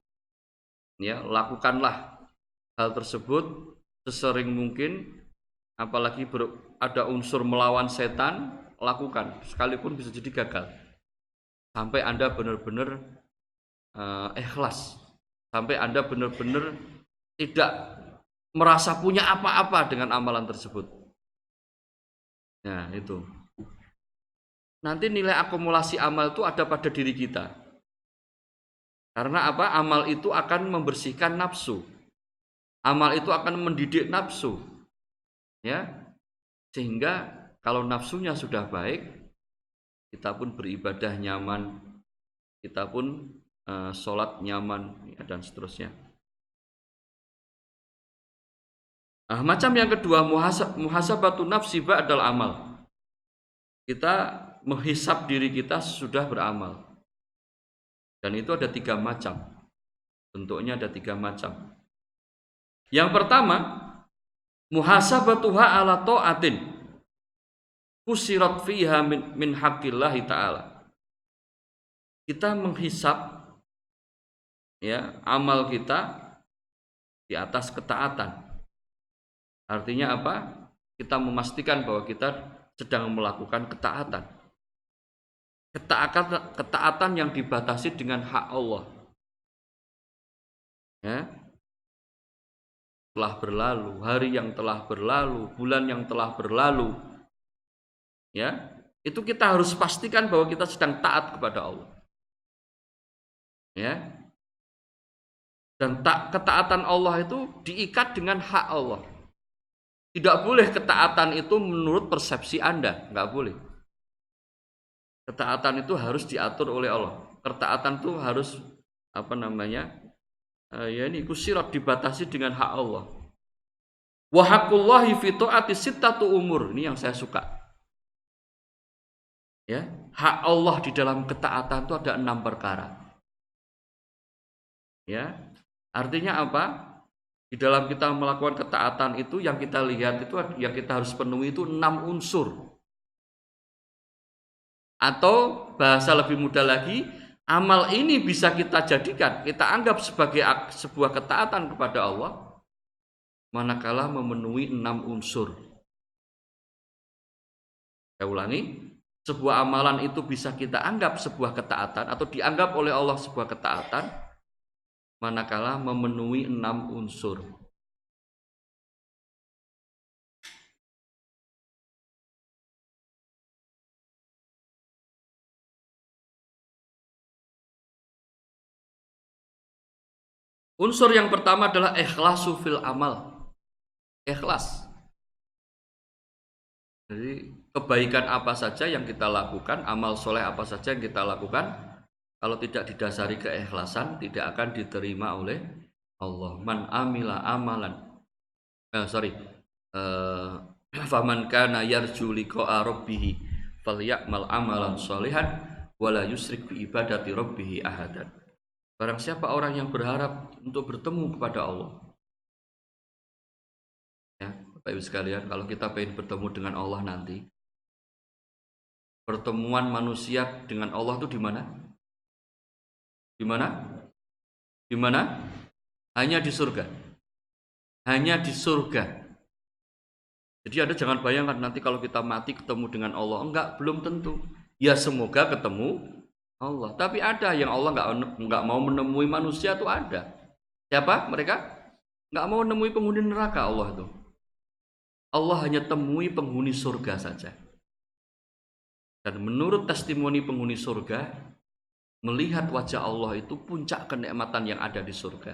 Ya, lakukanlah hal tersebut sesering mungkin apalagi ber, ada unsur melawan setan lakukan sekalipun bisa jadi gagal sampai anda benar-benar uh, ikhlas sampai anda benar-benar tidak merasa punya apa-apa dengan amalan tersebut. Nah itu. Nanti nilai akumulasi amal itu ada pada diri kita. Karena apa? Amal itu akan membersihkan nafsu. Amal itu akan mendidik nafsu. Ya. Sehingga kalau nafsunya sudah baik, kita pun beribadah nyaman, kita pun uh, sholat nyaman ya, dan seterusnya. Nah, macam yang kedua muhasab, muhasabatu nafsi adalah amal. Kita menghisap diri kita sudah beramal. Dan itu ada tiga macam. Bentuknya ada tiga macam. Yang pertama, muhasabatuha ala ta'atin kusirat fiha min, min ta'ala kita menghisap ya amal kita di atas ketaatan artinya apa kita memastikan bahwa kita sedang melakukan ketaatan ketaatan yang dibatasi dengan hak Allah ya telah berlalu, hari yang telah berlalu, bulan yang telah berlalu. Ya, itu kita harus pastikan bahwa kita sedang taat kepada Allah. Ya. Dan tak ketaatan Allah itu diikat dengan hak Allah. Tidak boleh ketaatan itu menurut persepsi Anda, nggak boleh. Ketaatan itu harus diatur oleh Allah. Ketaatan itu harus apa namanya? uh, ya ini kusirat dibatasi dengan hak Allah. Wahakullahi fi taati sittatu umur. Ini yang saya suka. Ya, hak Allah di dalam ketaatan itu ada enam perkara. Ya, artinya apa? Di dalam kita melakukan ketaatan itu yang kita lihat itu yang kita harus penuhi itu enam unsur. Atau bahasa lebih mudah lagi, amal ini bisa kita jadikan, kita anggap sebagai sebuah ketaatan kepada Allah, manakala memenuhi enam unsur. Saya ulangi, sebuah amalan itu bisa kita anggap sebuah ketaatan atau dianggap oleh Allah sebuah ketaatan, manakala memenuhi enam unsur. Unsur yang pertama adalah ikhlasu fil amal. Ikhlas. Jadi kebaikan apa saja yang kita lakukan, amal soleh apa saja yang kita lakukan, kalau tidak didasari keikhlasan, tidak akan diterima oleh Allah. Man amila amalan. Eh, sorry. Eh, faman kana yarju liqa'a rabbih falyamal amalan solihan wala yusrik bi ibadati rabbih ahadan. Barang siapa orang yang berharap untuk bertemu kepada Allah. Ya, Bapak Ibu sekalian, kalau kita ingin bertemu dengan Allah nanti, pertemuan manusia dengan Allah itu di mana? Di mana? Di mana? Hanya di surga. Hanya di surga. Jadi ada jangan bayangkan nanti kalau kita mati ketemu dengan Allah. Enggak, belum tentu. Ya semoga ketemu Allah. Tapi ada yang Allah nggak nggak mau menemui manusia tuh ada. Siapa mereka? Nggak mau menemui penghuni neraka Allah itu. Allah hanya temui penghuni surga saja. Dan menurut testimoni penghuni surga, melihat wajah Allah itu puncak kenikmatan yang ada di surga.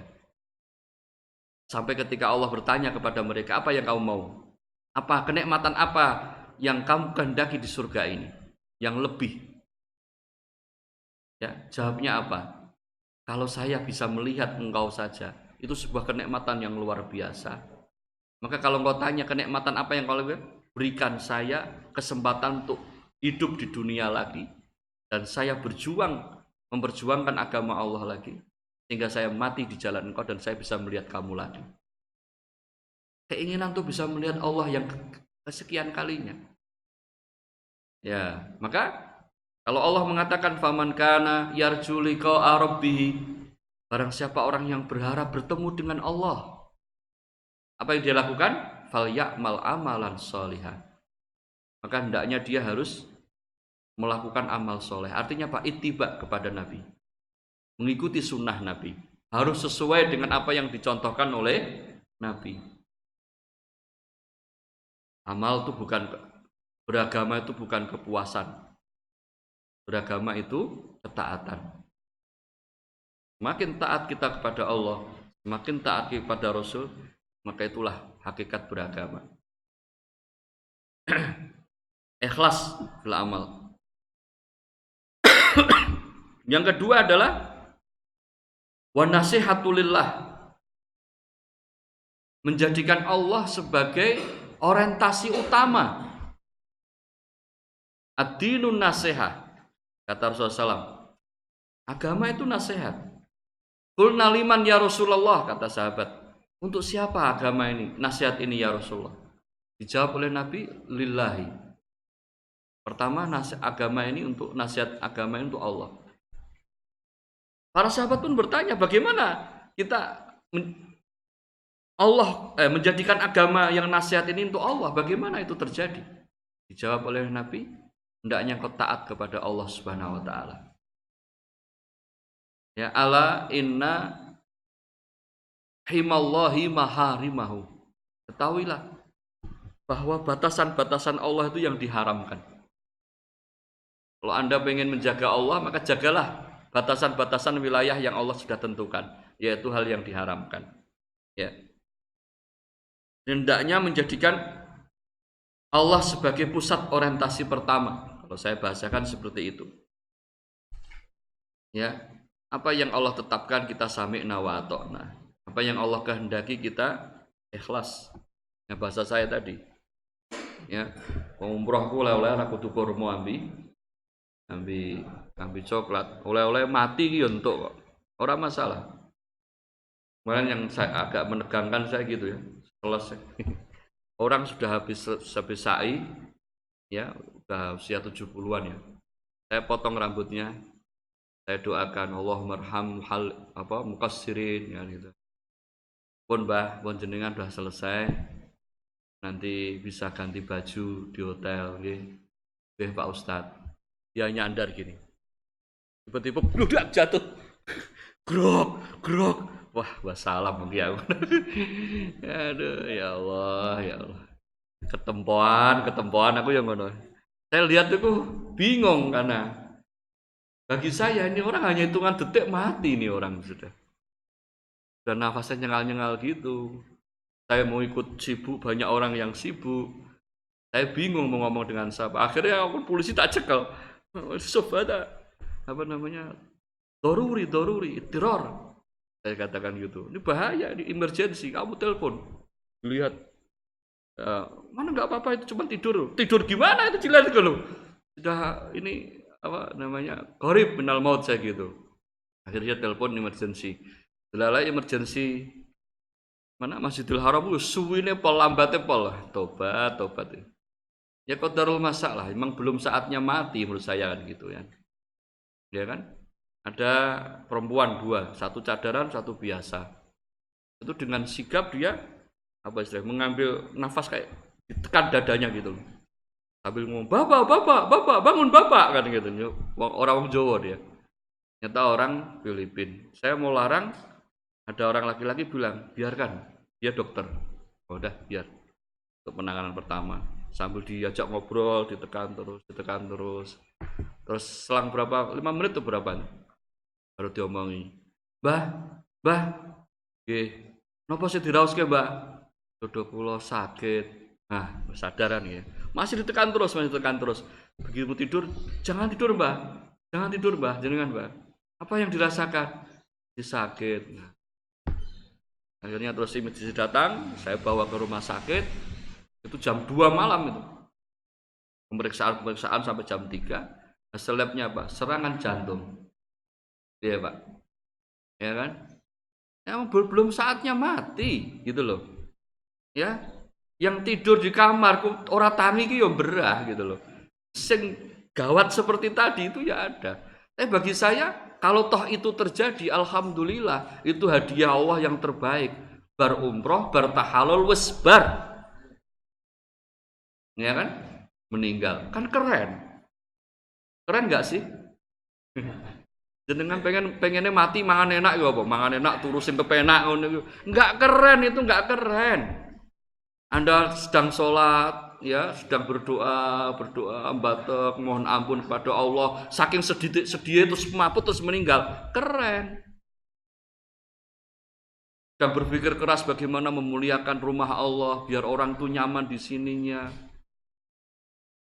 Sampai ketika Allah bertanya kepada mereka, apa yang kamu mau? Apa kenikmatan apa yang kamu kehendaki di surga ini? Yang lebih Ya, jawabnya apa? Kalau saya bisa melihat engkau saja, itu sebuah kenikmatan yang luar biasa. Maka kalau engkau tanya kenikmatan apa yang kau lihat, berikan saya kesempatan untuk hidup di dunia lagi dan saya berjuang memperjuangkan agama Allah lagi sehingga saya mati di jalan engkau dan saya bisa melihat kamu lagi. Keinginan untuk bisa melihat Allah yang kesekian kalinya. Ya, maka kalau Allah mengatakan faman kana yarju liqa'a rabbih barang siapa orang yang berharap bertemu dengan Allah apa yang dia lakukan fal ya'mal amalan solihan maka hendaknya dia harus melakukan amal soleh artinya pak ittiba kepada Nabi mengikuti sunnah Nabi harus sesuai dengan apa yang dicontohkan oleh Nabi amal itu bukan beragama itu bukan kepuasan Beragama itu ketaatan. Makin taat kita kepada Allah, makin taat kepada Rasul, maka itulah hakikat beragama. Ikhlas fil amal. Yang kedua adalah wa nasihatulillah. Menjadikan Allah sebagai orientasi utama. Ad-dinun nasihah Kata Rasulullah SAW, agama itu nasihat. Kul naliman ya Rasulullah, kata sahabat. Untuk siapa agama ini? Nasihat ini ya Rasulullah. Dijawab oleh Nabi, lillahi. Pertama, nasihat agama ini untuk nasihat agama ini untuk Allah. Para sahabat pun bertanya, bagaimana kita Allah eh, menjadikan agama yang nasihat ini untuk Allah? Bagaimana itu terjadi? Dijawab oleh Nabi, hendaknya kau taat kepada Allah Subhanahu wa taala. Ya, ala inna himallahi maharimahu. Ketahuilah bahwa batasan-batasan Allah itu yang diharamkan. Kalau Anda ingin menjaga Allah, maka jagalah batasan-batasan wilayah yang Allah sudah tentukan, yaitu hal yang diharamkan. Ya. Hendaknya menjadikan Allah sebagai pusat orientasi pertama. Kalau saya bahasakan seperti itu. Ya, apa yang Allah tetapkan kita sami'na wa atokna apa yang Allah kehendaki kita ikhlas ya bahasa saya tadi ya umroh ku oleh-oleh aku tuh kurma ambi ambi ambi coklat. Oleh-oleh mati ki untuk kok. Orang masalah. Kemarin yang saya agak menegangkan saya gitu ya. Selesai orang sudah habis habis sa'i ya udah usia 70-an ya. Saya potong rambutnya. Saya doakan Allah merham hal apa mukassirin ya gitu. Pun mbah pun jenengan sudah selesai. Nanti bisa ganti baju di hotel nggih. Nggih Pak Ustad dia nyandar gini. Tiba-tiba bludak jatuh. Grok grok. Wah wassalam mungkin aku aduh ya Allah ya Allah. Ketempoan ketempoan aku yang ngono. Saya lihat itu bingung karena bagi saya ini orang hanya hitungan detik mati ini orang sudah. Dan nafasnya nyengal-nyengal gitu. Saya mau ikut sibuk banyak orang yang sibuk. Saya bingung mau ngomong dengan siapa. Akhirnya aku polisi tak cekel ada. Apa namanya? Doruri doruri teror saya katakan gitu. Ini bahaya ini emergency. Kamu telepon. Lihat. Uh, mana nggak apa-apa itu cuma tidur. Tidur gimana itu jelas kalau sudah ini apa namanya korib menal maut saya gitu. Akhirnya telepon emergency. Lalai emergency mana? Masjidil Haram. Suwine pol lambatnya pol. Tobat tobat ya darul masak lah emang belum saatnya mati menurut saya kan gitu ya. Ya kan? Ada perempuan dua satu cadaran satu biasa. Itu dengan sigap dia apa istilah mengambil nafas kayak ditekan dadanya gitu sambil ngomong bapak bapak bapak bangun bapak kan gitu. Orang Jawa dia. Nyata orang Filipin. Saya mau larang ada orang laki-laki bilang biarkan dia dokter. Oh, udah biar. Untuk penanganan pertama sambil diajak ngobrol ditekan terus ditekan terus. Terus selang berapa? Lima menit atau berapa baru diomongi. Bah bah gih nopo sih dirauske mbak? Dodo pulau sakit. Nah kesadaran ya masih ditekan terus masih ditekan terus. Begitu tidur jangan tidur mbak jangan tidur mbak jangan mbak apa yang dirasakan? Disakit nah, akhirnya terus medis datang saya bawa ke rumah sakit itu jam 2 malam itu. Pemeriksaan pemeriksaan sampai jam 3 hasil labnya apa? Serangan jantung. Iya pak. Ya kan? Ya, belum saatnya mati gitu loh. Ya yang tidur di kamar orang tangi itu ya berah gitu loh. Sing gawat seperti tadi itu ya ada. Tapi bagi saya kalau toh itu terjadi, alhamdulillah itu hadiah Allah yang terbaik. Bar umroh, bar tahalul, wes bar. Ya kan? Meninggal. Kan keren. Keren nggak sih? Jenengan pengen pengennya mati mangan enak ya apa? Mangan enak turusin kepenak Enggak keren itu enggak keren. Anda sedang sholat, ya sedang berdoa berdoa batuk mohon ampun kepada Allah saking sedih sedih terus mabut terus meninggal keren dan berpikir keras bagaimana memuliakan rumah Allah biar orang tuh nyaman di sininya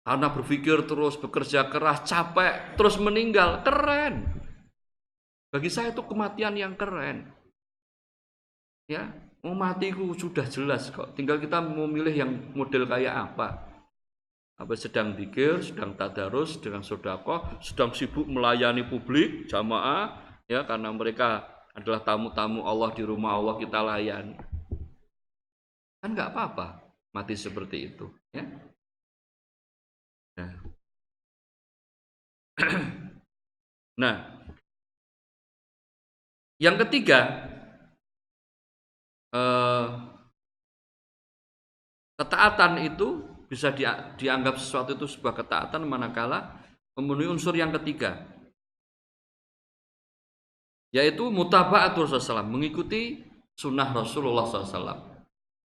karena berpikir terus bekerja keras capek terus meninggal keren bagi saya itu kematian yang keren ya Mau matiku sudah jelas kok. Tinggal kita mau milih yang model kayak apa. Apa sedang pikir, sedang tadarus, sedang sodako, sedang sibuk melayani publik, jamaah, ya karena mereka adalah tamu-tamu Allah di rumah Allah kita layani. kan nggak apa-apa mati seperti itu ya nah, nah yang ketiga eh, ketaatan itu bisa dianggap sesuatu itu sebuah ketaatan manakala memenuhi unsur yang ketiga yaitu mutabaatul Rasulullah mengikuti sunnah Rasulullah SAW.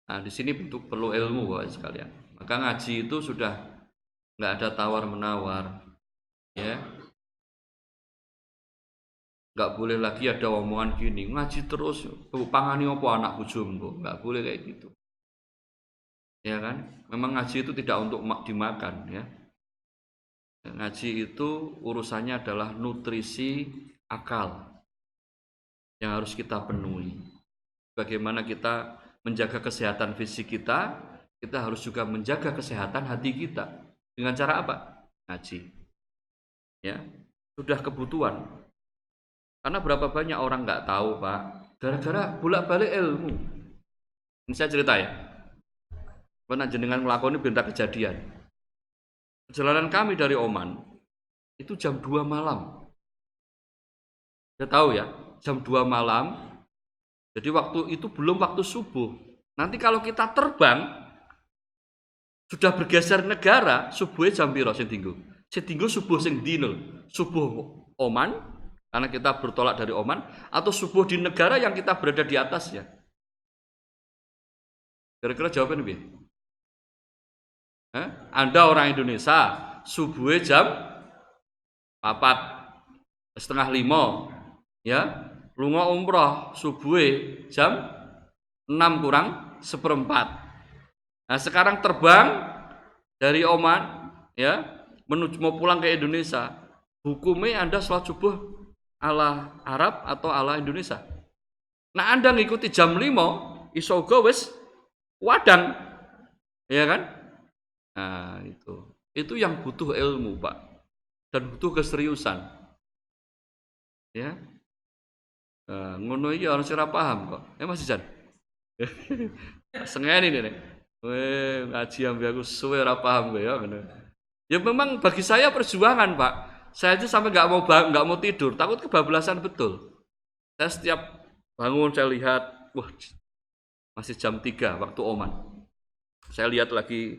Nah di sini bentuk perlu ilmu bapak sekalian. Maka ngaji itu sudah nggak ada tawar menawar, ya. Nggak boleh lagi ada omongan gini ngaji terus, pangani apa anak bujumku, nggak boleh kayak gitu. Ya kan? Memang ngaji itu tidak untuk dimakan, ya. Ngaji itu urusannya adalah nutrisi akal yang harus kita penuhi. Bagaimana kita menjaga kesehatan fisik kita, kita harus juga menjaga kesehatan hati kita. Dengan cara apa? Ngaji. Ya, sudah kebutuhan. Karena berapa banyak orang nggak tahu, Pak, gara-gara bolak-balik ilmu. Ini saya cerita ya. Pernah jenengan melakukan berita kejadian. Perjalanan kami dari Oman itu jam 2 malam. Saya tahu ya, jam 2 malam. Jadi waktu itu belum waktu subuh. Nanti kalau kita terbang sudah bergeser negara, subuhnya jam piro sing dinggo? Sing subuh sing dino. Subuh Oman karena kita bertolak dari Oman atau subuh di negara yang kita berada di atasnya. Kira-kira jawabannya lebih. Eh? Anda orang Indonesia, subuhnya jam 4 setengah lima, ya lunga umroh subuh jam 6 kurang seperempat. Nah sekarang terbang dari Oman ya menuju mau pulang ke Indonesia. Hukumnya Anda sholat subuh ala Arab atau ala Indonesia. Nah Anda ngikuti jam 5 iso wis wadang. Ya kan? Nah itu. Itu yang butuh ilmu Pak. Dan butuh keseriusan. Ya, Uh, ngono iki orang ora paham kok. Eh Mas Jan. Sengeni nih. Weh, ngaji ambil aku suwe ora paham gue ya bener. Ya memang bagi saya perjuangan, Pak. Saya aja sampai nggak mau nggak mau tidur, takut kebablasan betul. Saya setiap bangun saya lihat, wah masih jam 3 waktu Oman. Saya lihat lagi,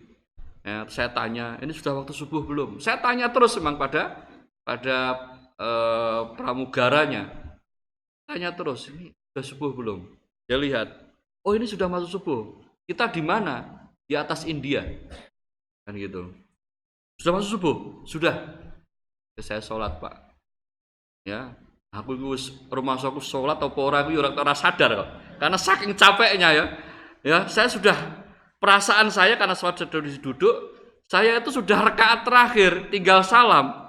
ya, saya tanya, ini sudah waktu subuh belum? Saya tanya terus memang pada pada eh, pramugaranya, Tanya terus, ini sudah subuh belum? Dia lihat, oh ini sudah masuk subuh. Kita di mana? Di atas India. Kan gitu. Sudah masuk subuh? Sudah. Ya, saya sholat pak. Ya, aku itu rumah aku sholat atau orang itu orang orang sadar kok. Karena saking capeknya ya. Ya, saya sudah perasaan saya karena sholat sudah duduk, saya itu sudah rekaat terakhir, tinggal salam.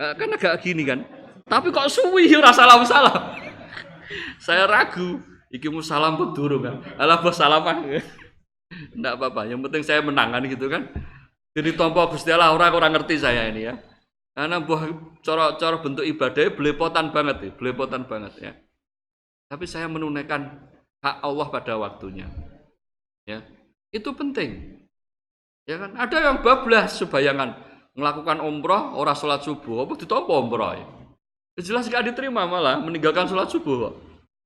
Eh, kan agak gini kan. Tapi kok suwi ora salam-salam. saya ragu iki salam pun durung kan alah bos salaman enggak apa-apa yang penting saya menangan gitu kan. Jadi tompo Gusti Allah orang orang ngerti saya ini ya. Karena buah coro-coro bentuk ibadah belepotan banget ya belepotan banget ya. Tapi saya menunaikan hak Allah pada waktunya ya. Itu penting ya kan. Ada yang bablas sebayangan melakukan umroh orang sholat subuh apa ditompo umroh ya? Jelas gak diterima malah meninggalkan sholat subuh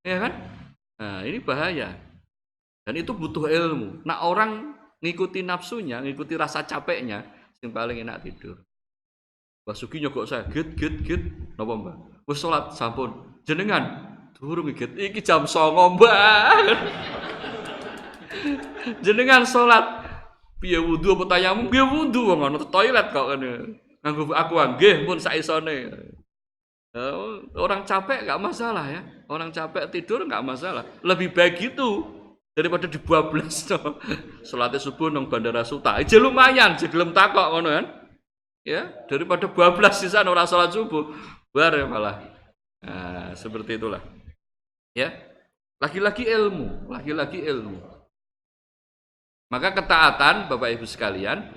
ya kan. Nah ini bahaya dan itu butuh ilmu. Nah orang ngikuti nafsunya ngikuti rasa capeknya yang paling enak tidur. Basuki nyokok saya git git git. Napa mbak wis salat sampun. Jenengan? Durung git. Iki jam 09.00 mbak jenengan salat. Piye wudu apa tayamum piye wudu wong ana toilet kok ngene. Nganggo aku nggih pun saisone Eh, orang capek nggak masalah ya. Orang capek tidur nggak masalah. Lebih baik gitu daripada dibablas no. Salatnya subuh nong Bandara Suta. Aja lumayan, aja gelem takok ngono kan. Ya, daripada bablas di sana orang salat subuh. Bar malah. Nah, seperti itulah. Ya. Lagi-lagi ilmu, lagi-lagi ilmu. Maka ketaatan Bapak Ibu sekalian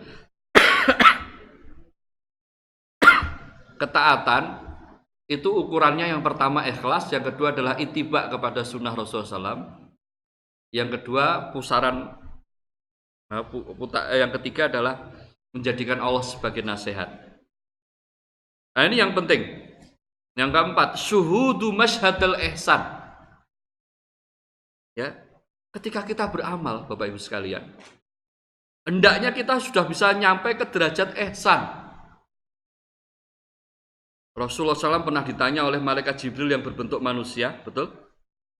ketaatan itu ukurannya yang pertama ikhlas, yang kedua adalah itibak kepada sunnah Rasulullah SAW, yang kedua pusaran pu- puta- eh, yang ketiga adalah menjadikan Allah sebagai nasihat. Nah, ini yang penting. Yang keempat, syuhudu masyhadul ihsan. Ya. Ketika kita beramal, Bapak Ibu sekalian, hendaknya kita sudah bisa nyampe ke derajat ihsan. Rasulullah SAW pernah ditanya oleh malaikat Jibril yang berbentuk manusia, betul?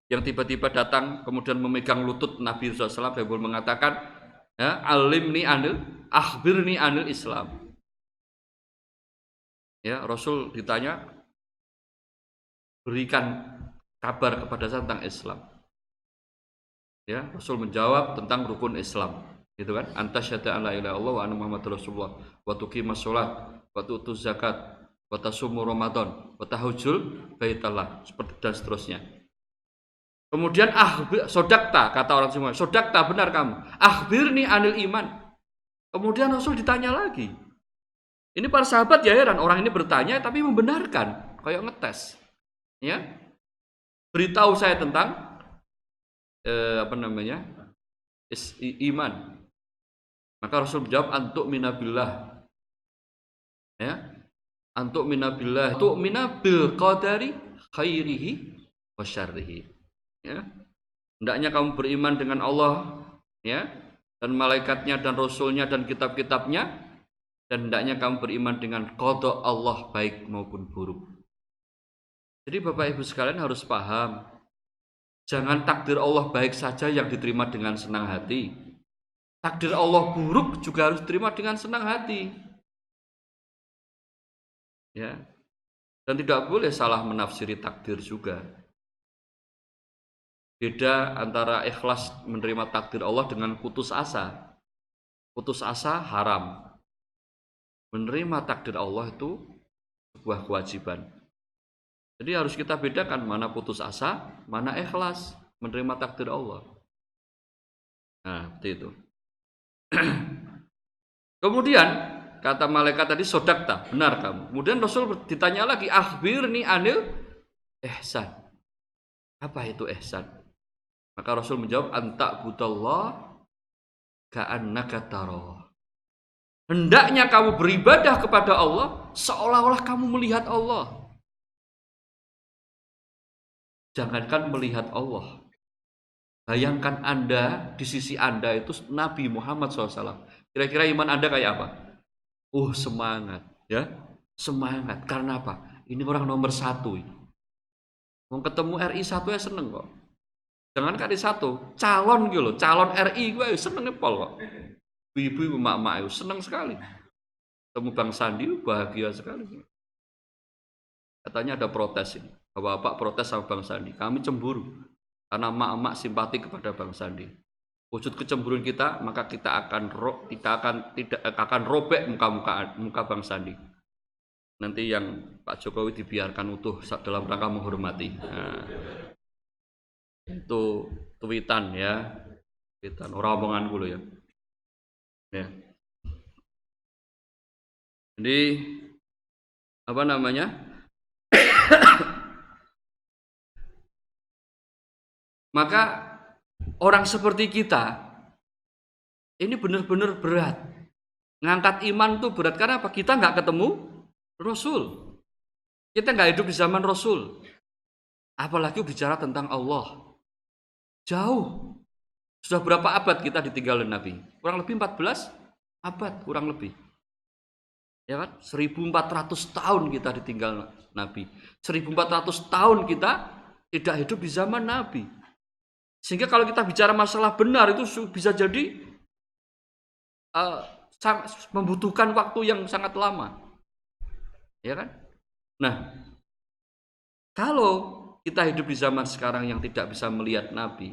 Yang tiba-tiba datang kemudian memegang lutut Nabi SAW dan mengatakan, ya, alimni anil, akhbirni anil Islam. Ya, Rasul ditanya, berikan kabar kepada saya tentang Islam. Ya, Rasul menjawab tentang rukun Islam. Gitu kan? Anta syahada an la ilaha illallah wa anna Muhammad Rasulullah wa tuqimas sholat wa zakat wa tasumu Ramadan wa tahujjul baitallah seperti dan seterusnya. Kemudian akhbir sodakta kata orang semua, sodakta benar kamu. Akhbirni anil iman. Kemudian Rasul ditanya lagi. Ini para sahabat ya heran, orang ini bertanya tapi membenarkan, kayak ngetes. Ya. Beritahu saya tentang eh, apa namanya? Is, i- iman. Maka Rasul menjawab antuk minabillah. Ya. Antuk minabillah. Antuk minabil qadari khairihi wa syarrihi. Ya. Hendaknya kamu beriman dengan Allah, ya, dan malaikatnya dan rasulnya dan kitab-kitabnya dan hendaknya kamu beriman dengan kodok Allah baik maupun buruk. Jadi Bapak Ibu sekalian harus paham, jangan takdir Allah baik saja yang diterima dengan senang hati. Takdir Allah buruk juga harus diterima dengan senang hati. Ya. Dan tidak boleh salah menafsiri takdir juga. Beda antara ikhlas menerima takdir Allah dengan putus asa. Putus asa haram. Menerima takdir Allah itu sebuah kewajiban. Jadi harus kita bedakan mana putus asa, mana ikhlas menerima takdir Allah. Nah, seperti itu. Kemudian kata malaikat tadi sodakta, benar kamu. Kemudian Rasul ditanya lagi, akhbirni anil ihsan. Apa itu ihsan? Maka Rasul menjawab, antak budallah ka'annaka taroh. Hendaknya kamu beribadah kepada Allah seolah-olah kamu melihat Allah. Jangankan melihat Allah. Bayangkan Anda di sisi Anda itu Nabi Muhammad SAW. Kira-kira iman Anda kayak apa? Uh semangat, ya semangat. Karena apa? Ini orang nomor satu. Mau ketemu RI satu ya seneng kok. Jangan kali satu, calon gitu loh, calon RI gue seneng pol kok. Ibu-ibu, emak-emak itu seneng sekali. Temu Bang Sandi bahagia sekali. Katanya ada protes ini. Bapak-bapak protes sama Bang Sandi. Kami cemburu karena emak-emak simpati kepada Bang Sandi. Wujud kecemburuan kita, maka kita akan ro, kita akan tidak akan robek muka-muka muka Bang Sandi. Nanti yang Pak Jokowi dibiarkan utuh dalam rangka menghormati. Nah, itu tweetan ya, tweetan orang omongan dulu ya. Ya. Jadi apa namanya? Maka orang seperti kita ini benar-benar berat. Ngangkat iman tuh berat karena apa? Kita nggak ketemu Rasul. Kita nggak hidup di zaman Rasul. Apalagi bicara tentang Allah. Jauh. Sudah berapa abad kita ditinggalin Nabi? Kurang lebih 14 abad, kurang lebih. Ya kan? 1400 tahun kita ditinggal Nabi. 1400 tahun kita tidak hidup di zaman Nabi. Sehingga kalau kita bicara masalah benar itu bisa jadi uh, membutuhkan waktu yang sangat lama. Ya kan? Nah, kalau kita hidup di zaman sekarang yang tidak bisa melihat Nabi,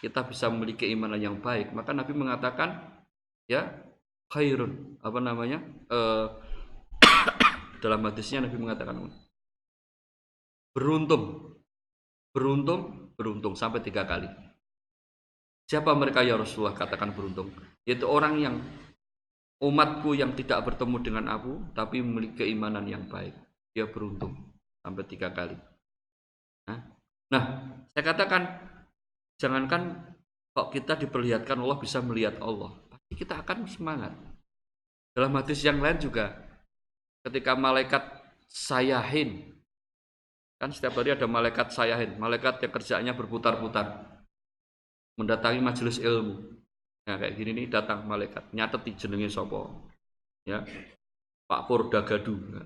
kita bisa memiliki keimanan yang baik, maka Nabi mengatakan ya khairun apa namanya? Uh, dalam hadisnya Nabi mengatakan beruntung beruntung beruntung sampai tiga kali. Siapa mereka ya Rasulullah katakan beruntung? Yaitu orang yang umatku yang tidak bertemu dengan aku tapi memiliki keimanan yang baik. Dia beruntung sampai tiga kali. Nah, saya katakan jangankan kok kita diperlihatkan Allah bisa melihat Allah. kita akan semangat. Dalam hadis yang lain juga, ketika malaikat sayahin, kan setiap hari ada malaikat sayahin, malaikat yang kerjanya berputar-putar, mendatangi majelis ilmu. Nah kayak gini nih datang malaikat, nyatet di jenenge sopo, ya Pak Purda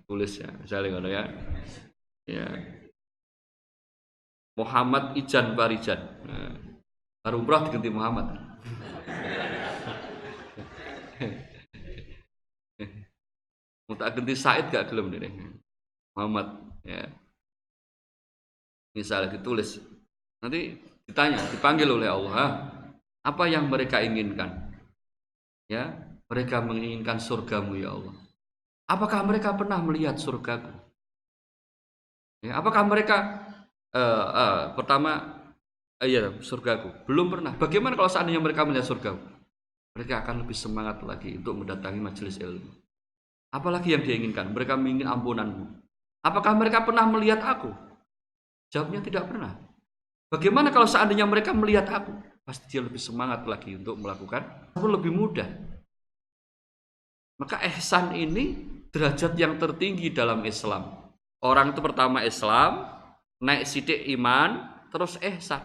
tulis ya, misalnya ngono ya, ya Muhammad Ijan Barijan, nah, baru umrah diganti Muhammad. Mau tak ganti Said gak gelem nih Muhammad ya. Misalnya ditulis. Nanti ditanya dipanggil oleh Allah apa yang mereka inginkan? Ya mereka menginginkan surgamu ya Allah. Apakah mereka pernah melihat surgaku? Ya apakah mereka uh, uh, pertama uh, ya surgaku belum pernah bagaimana kalau seandainya mereka melihat surgaku mereka akan lebih semangat lagi untuk mendatangi majelis ilmu apalagi yang diinginkan mereka ingin ampunanmu apakah mereka pernah melihat aku Jawabnya tidak pernah. Bagaimana kalau seandainya mereka melihat aku? Pasti dia lebih semangat lagi untuk melakukan. Aku lebih mudah. Maka ihsan ini derajat yang tertinggi dalam Islam. Orang itu pertama Islam, naik sidik iman, terus ihsan.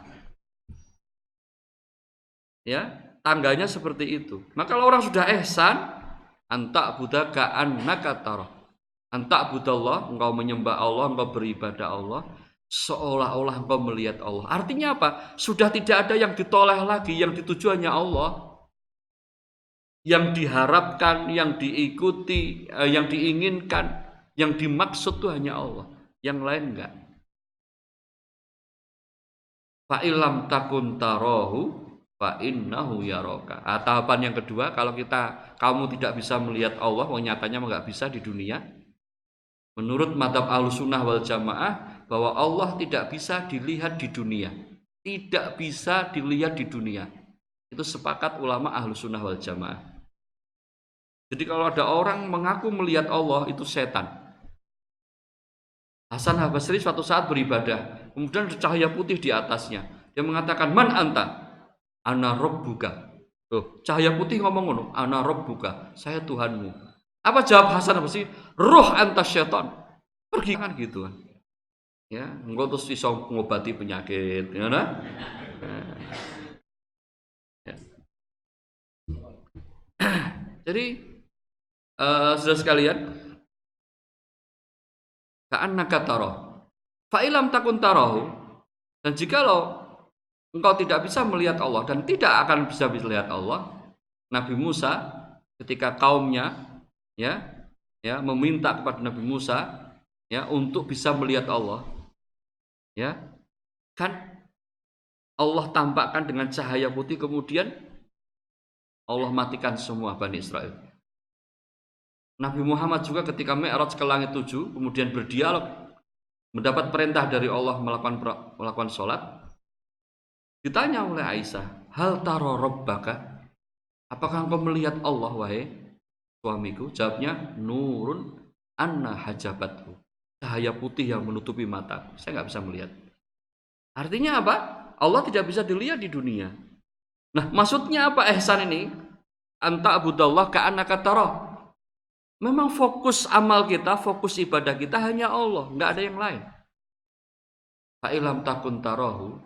Ya, tangganya seperti itu. Maka kalau orang sudah ihsan, antak budaka annaka tarah. Antak budallah, engkau menyembah Allah, engkau beribadah Allah, seolah-olah engkau melihat Allah. Artinya apa? Sudah tidak ada yang ditoleh lagi, yang dituju hanya Allah. Yang diharapkan, yang diikuti, eh, yang diinginkan, yang dimaksud itu hanya Allah. Yang lain enggak. Fa'ilam takun tarohu fa innahu yaroka. Ah, tahapan yang kedua, kalau kita kamu tidak bisa melihat Allah, oh nyatanya enggak bisa di dunia. Menurut madhab al sunnah wal jamaah, bahwa Allah tidak bisa dilihat di dunia. Tidak bisa dilihat di dunia. Itu sepakat ulama ahlu sunnah wal jamaah. Jadi kalau ada orang mengaku melihat Allah itu setan. Hasan Habasri suatu saat beribadah, kemudian ada cahaya putih di atasnya. Dia mengatakan, "Man anta?" Ana rabbuka. Tuh, cahaya putih ngomong ngono, "Ana rabbuka." Saya Tuhanmu. Apa jawab Hasan Habasri? "Ruh anta syaitan." Pergi kan gitu ya engkau terus bisa mengobati penyakit ya nah? ya. jadi uh, saudara sekalian ka'anna taroh fa'ilam takun tarohu dan jikalau engkau tidak bisa melihat Allah dan tidak akan bisa melihat Allah Nabi Musa ketika kaumnya ya ya meminta kepada Nabi Musa ya untuk bisa melihat Allah Ya. Kan Allah tampakkan dengan cahaya putih kemudian Allah matikan semua Bani Israel. Nabi Muhammad juga ketika Mi'raj ke langit tujuh kemudian berdialog mendapat perintah dari Allah melakukan melakukan sholat ditanya oleh Aisyah hal taro robbaka apakah engkau melihat Allah wahai suamiku jawabnya nurun anna hajabatku cahaya putih yang menutupi mata. Saya nggak bisa melihat. Artinya apa? Allah tidak bisa dilihat di dunia. Nah, maksudnya apa ihsan ini? Anta abudallah ka anaka Memang fokus amal kita, fokus ibadah kita hanya Allah, nggak ada yang lain. Fa'ilam takun tarahu,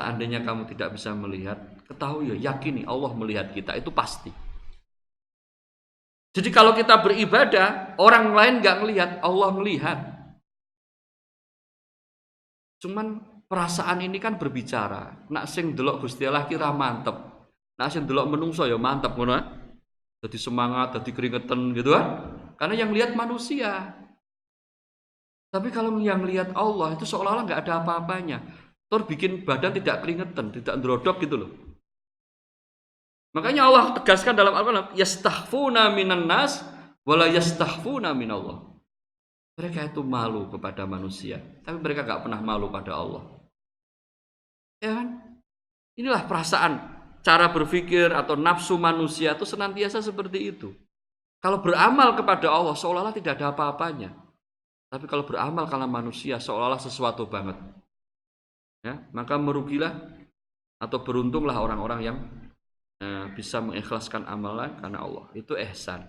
seandainya kamu tidak bisa melihat, ketahui ya, yakini Allah melihat kita, itu pasti. Jadi kalau kita beribadah, orang lain nggak melihat, Allah melihat. Cuman perasaan ini kan berbicara. Nak sing delok Gusti Allah kira mantep. Nak sing delok menungso ya mantep ngono. Jadi semangat, jadi keringetan gitu kan. Karena yang lihat manusia. Tapi kalau yang lihat Allah itu seolah-olah nggak ada apa-apanya. Tor bikin badan tidak keringetan, tidak ndrodok gitu loh. Makanya Allah tegaskan dalam Al-Quran, yastahfuna minan nas wala yastahfuna minallah. Mereka itu malu kepada manusia, tapi mereka gak pernah malu pada Allah. Ya kan? Inilah perasaan, cara berpikir atau nafsu manusia itu senantiasa seperti itu. Kalau beramal kepada Allah seolah-olah tidak ada apa-apanya. Tapi kalau beramal karena manusia seolah-olah sesuatu banget. Ya, maka merugilah atau beruntunglah orang-orang yang eh, bisa mengikhlaskan amalan karena Allah. Itu ihsan.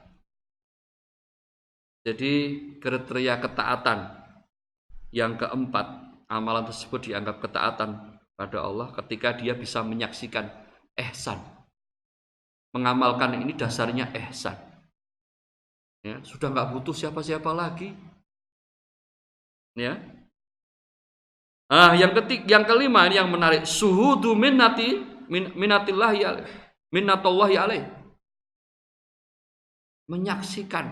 Jadi kriteria ketaatan yang keempat, amalan tersebut dianggap ketaatan pada Allah ketika dia bisa menyaksikan ihsan. Mengamalkan ini dasarnya ihsan. Ya, sudah nggak butuh siapa-siapa lagi. Ya. Ah, yang ketik, yang kelima ini yang menarik, suhudu minnati min, minatillahi alaih. Minnatullahi alaih. Menyaksikan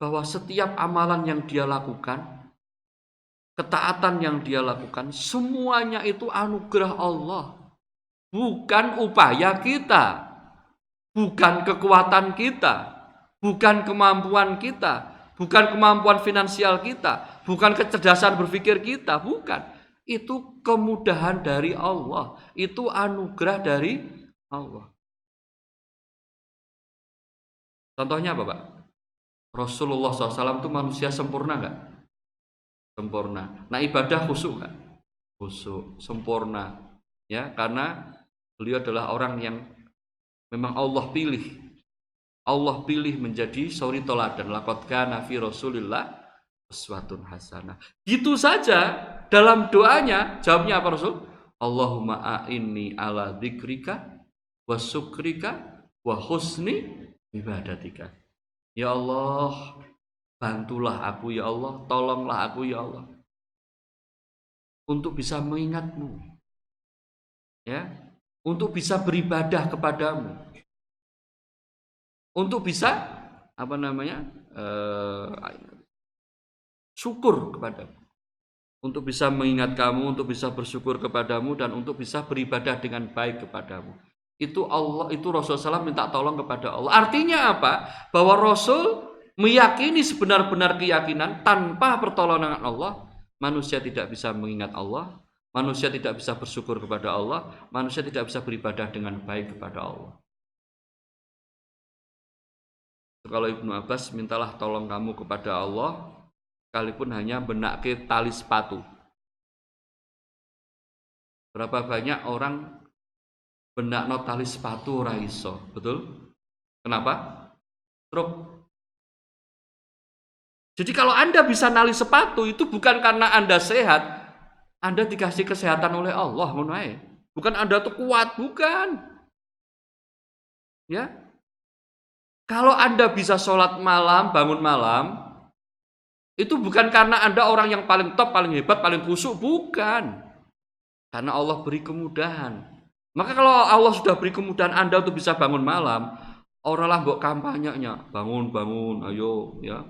bahwa setiap amalan yang dia lakukan, ketaatan yang dia lakukan, semuanya itu anugerah Allah. Bukan upaya kita, bukan kekuatan kita, bukan kemampuan kita, bukan kemampuan finansial kita, bukan kecerdasan berpikir kita, bukan. Itu kemudahan dari Allah, itu anugerah dari Allah. Contohnya apa, Pak? Rasulullah SAW itu manusia sempurna nggak? Sempurna. Nah ibadah khusyuk nggak? Khusyuk, sempurna. Ya, karena beliau adalah orang yang memang Allah pilih. Allah pilih menjadi suri toladan. Lakot kana Rasulillah uswatun hasanah. Gitu saja dalam doanya jawabnya apa Rasul? Allahumma a'inni ala dzikrika wa syukrika wa husni ibadatika. Ya Allah, bantulah aku ya Allah, tolonglah aku ya Allah. Untuk bisa mengingatmu. Ya, untuk bisa beribadah kepadamu. Untuk bisa apa namanya? Eh, syukur kepadamu. Untuk bisa mengingat kamu, untuk bisa bersyukur kepadamu dan untuk bisa beribadah dengan baik kepadamu itu Allah itu Rasul SAW minta tolong kepada Allah. Artinya apa? Bahwa Rasul meyakini sebenar-benar keyakinan tanpa pertolongan Allah, manusia tidak bisa mengingat Allah, manusia tidak bisa bersyukur kepada Allah, manusia tidak bisa beribadah dengan baik kepada Allah. Kalau Ibnu Abbas mintalah tolong kamu kepada Allah, sekalipun hanya benak ke tali sepatu. Berapa banyak orang benak no tali sepatu ora iso, betul? Kenapa? Stroke. Jadi kalau Anda bisa nali sepatu itu bukan karena Anda sehat, Anda dikasih kesehatan oleh Allah, Bukan Anda tuh kuat, bukan. Ya. Kalau Anda bisa sholat malam, bangun malam, itu bukan karena Anda orang yang paling top, paling hebat, paling kusuk, bukan. Karena Allah beri kemudahan. Maka kalau Allah sudah beri kemudahan Anda untuk bisa bangun malam, oranglah buat kampanyenya, bangun bangun, ayo ya.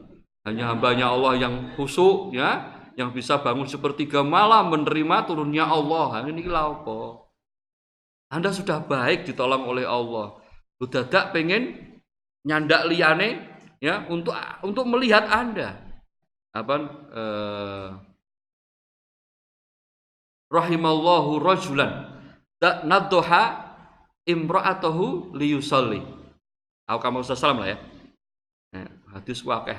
Hanya hambanya Allah yang khusyuk ya, yang bisa bangun sepertiga malam menerima turunnya Allah. Nah, ini apa? Anda sudah baik ditolong oleh Allah. Sudah tak pengen nyandak liane ya untuk untuk melihat Anda. Apa eh, rahimallahu rajulan naddoha imra'atahu liyusalli. Aku kamu salam lah ya. Nah, hadis wakeh.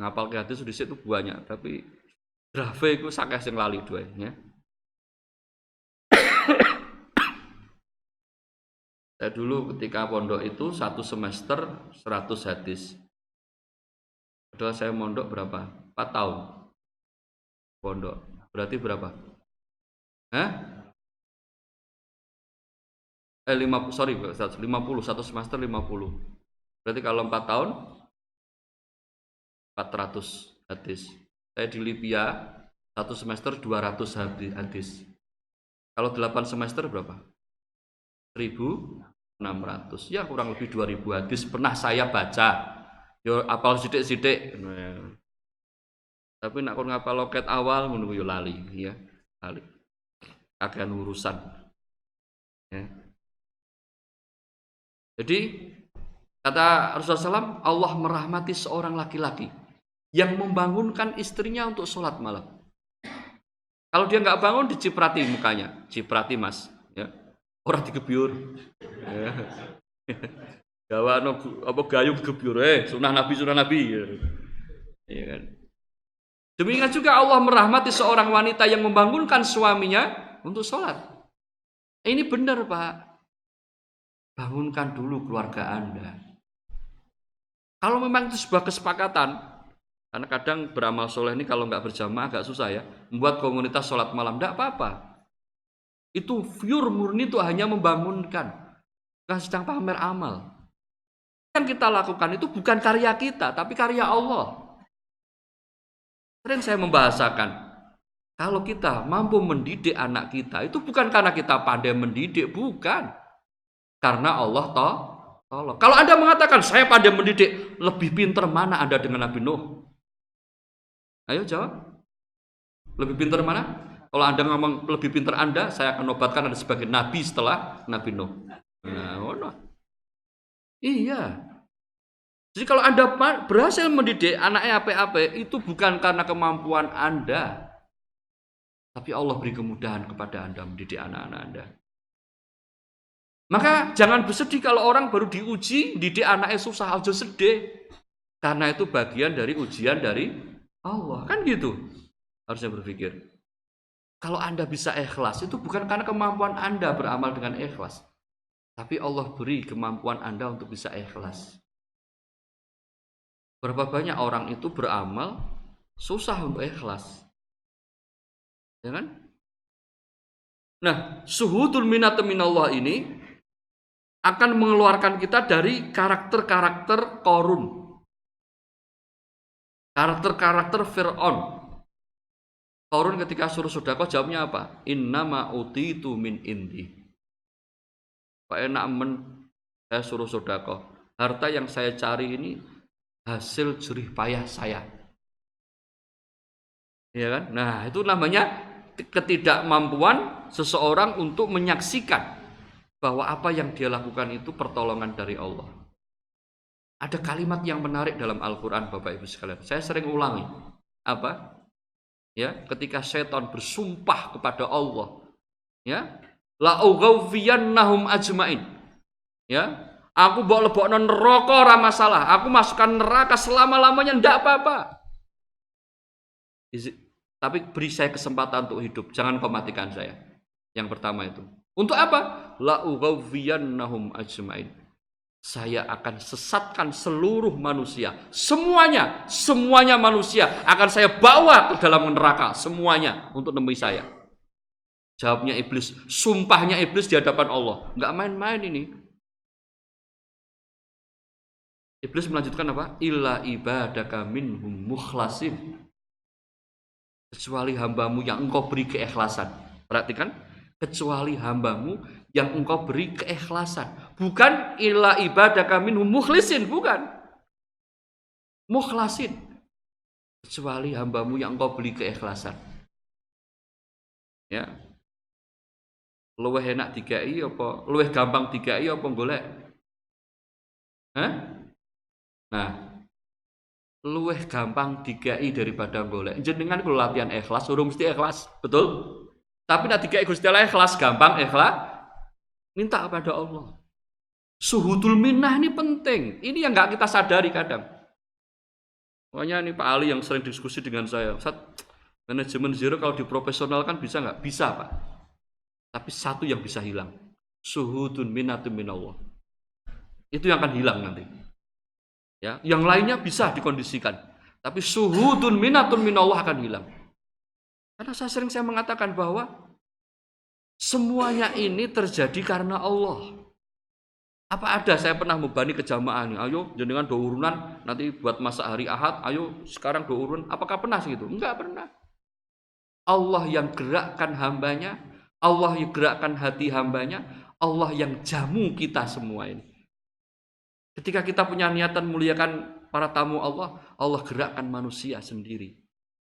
Ngapal ke hadis di situ banyak, tapi drafe itu sakeh sing lali dua ya. Saya dulu ketika pondok itu satu semester 100 hadis. Padahal saya mondok berapa? 4 tahun. Pondok. Berarti berapa? Hah? eh 50 sorry 50 satu semester 50 berarti kalau 4 tahun 400 hadis saya di Libya satu semester 200 hadis. Kalau 8 semester berapa? 1600 ya kurang lebih 2000 hadis pernah saya baca. Yo apal sidik-sidik tapi nak kon ngapal loket awal menunggu yo lali ya lali. Akan urusan. Ya. Jadi kata Rasulullah SAW, Allah merahmati seorang laki-laki yang membangunkan istrinya untuk sholat malam. Kalau dia nggak bangun, diciprati mukanya, ciprati mas, ya. orang digebyur. Ya. Apa gayung gebyur, eh sunah nabi sunah nabi. Ya. ya kan. Demikian juga Allah merahmati seorang wanita yang membangunkan suaminya untuk sholat. Ini benar pak. bangunkan dulu keluarga Anda. Kalau memang itu sebuah kesepakatan, karena kadang beramal soleh ini kalau nggak berjamaah agak susah ya, membuat komunitas sholat malam, tidak apa-apa. Itu pure murni itu hanya membangunkan, bukan sedang pamer amal. Yang kita lakukan itu bukan karya kita, tapi karya Allah. Sering saya membahasakan, kalau kita mampu mendidik anak kita, itu bukan karena kita pandai mendidik, bukan. Karena Allah toh tolong. Kalau Anda mengatakan saya pandai mendidik, lebih pintar mana Anda dengan Nabi Nuh? Ayo jawab. Lebih pintar mana? Kalau Anda ngomong lebih pintar Anda, saya akan obatkan Anda sebagai nabi setelah Nabi Nuh. Nah, oh no. Iya. Jadi kalau Anda berhasil mendidik anaknya apa-apa, itu bukan karena kemampuan Anda. Tapi Allah beri kemudahan kepada Anda mendidik anak-anak Anda. Maka jangan bersedih kalau orang baru diuji, didik anaknya susah aja sedih. Karena itu bagian dari ujian dari Allah. Kan gitu. Harusnya berpikir. Kalau Anda bisa ikhlas, itu bukan karena kemampuan Anda beramal dengan ikhlas. Tapi Allah beri kemampuan Anda untuk bisa ikhlas. Berapa banyak orang itu beramal susah untuk ikhlas. Ya kan? Nah, suhudul minat minallah ini akan mengeluarkan kita dari karakter-karakter korun. Karakter-karakter Fir'aun. Korun ketika suruh sodako jawabnya apa? Innama utitu min indi. Pak enak men, saya suruh sodako. Harta yang saya cari ini hasil jerih payah saya. Ya kan? Nah, itu namanya ketidakmampuan seseorang untuk menyaksikan bahwa apa yang dia lakukan itu pertolongan dari Allah. Ada kalimat yang menarik dalam Al-Quran Bapak Ibu sekalian. Saya sering ulangi. Apa? Ya, ketika setan bersumpah kepada Allah. Ya, la nahum ajmain. Ya, aku bawa lebokno neraka ora masalah. Aku masukkan neraka selama-lamanya ndak apa-apa. Tapi beri saya kesempatan untuk hidup, jangan kau saya. Yang pertama itu. Untuk apa? La ughawiyannahum ajmain. Saya akan sesatkan seluruh manusia. Semuanya, semuanya manusia akan saya bawa ke dalam neraka. Semuanya untuk nemui saya. Jawabnya iblis. Sumpahnya iblis di hadapan Allah. Enggak main-main ini. Iblis melanjutkan apa? Illa ibadaka minhum mukhlasin. Kecuali hambamu yang engkau beri keikhlasan. Perhatikan kecuali hambamu yang engkau beri keikhlasan. Bukan illa ibadah kami mukhlisin, bukan. Mukhlasin. Kecuali hambamu yang engkau beri keikhlasan. Ya. Luwih enak dikai apa? Luwih gampang dikai apa golek? Hah? Nah, luwih gampang dikai daripada golek. Jenengan kalau latihan ikhlas, urung mesti ikhlas, betul? Tapi nanti kayak Gusti Allah ikhlas gampang ikhlas minta kepada Allah. Suhudul minnah ini penting. Ini yang nggak kita sadari kadang. Pokoknya ini Pak Ali yang sering diskusi dengan saya. Saat manajemen zero kalau diprofesionalkan bisa nggak? Bisa Pak. Tapi satu yang bisa hilang. Suhudun minatun minallah. Itu yang akan hilang nanti. Ya, yang lainnya bisa dikondisikan. Tapi suhudun minatun minallah akan hilang. Karena saya sering saya mengatakan bahwa semuanya ini terjadi karena Allah. Apa ada saya pernah membani nih, ayo jenengan dua urunan nanti buat masa hari ahad, ayo sekarang dua urun. Apakah pernah segitu? Enggak pernah. Allah yang gerakkan hambanya, Allah yang gerakkan hati hambanya, Allah yang jamu kita semua ini. Ketika kita punya niatan muliakan para tamu Allah, Allah gerakkan manusia sendiri.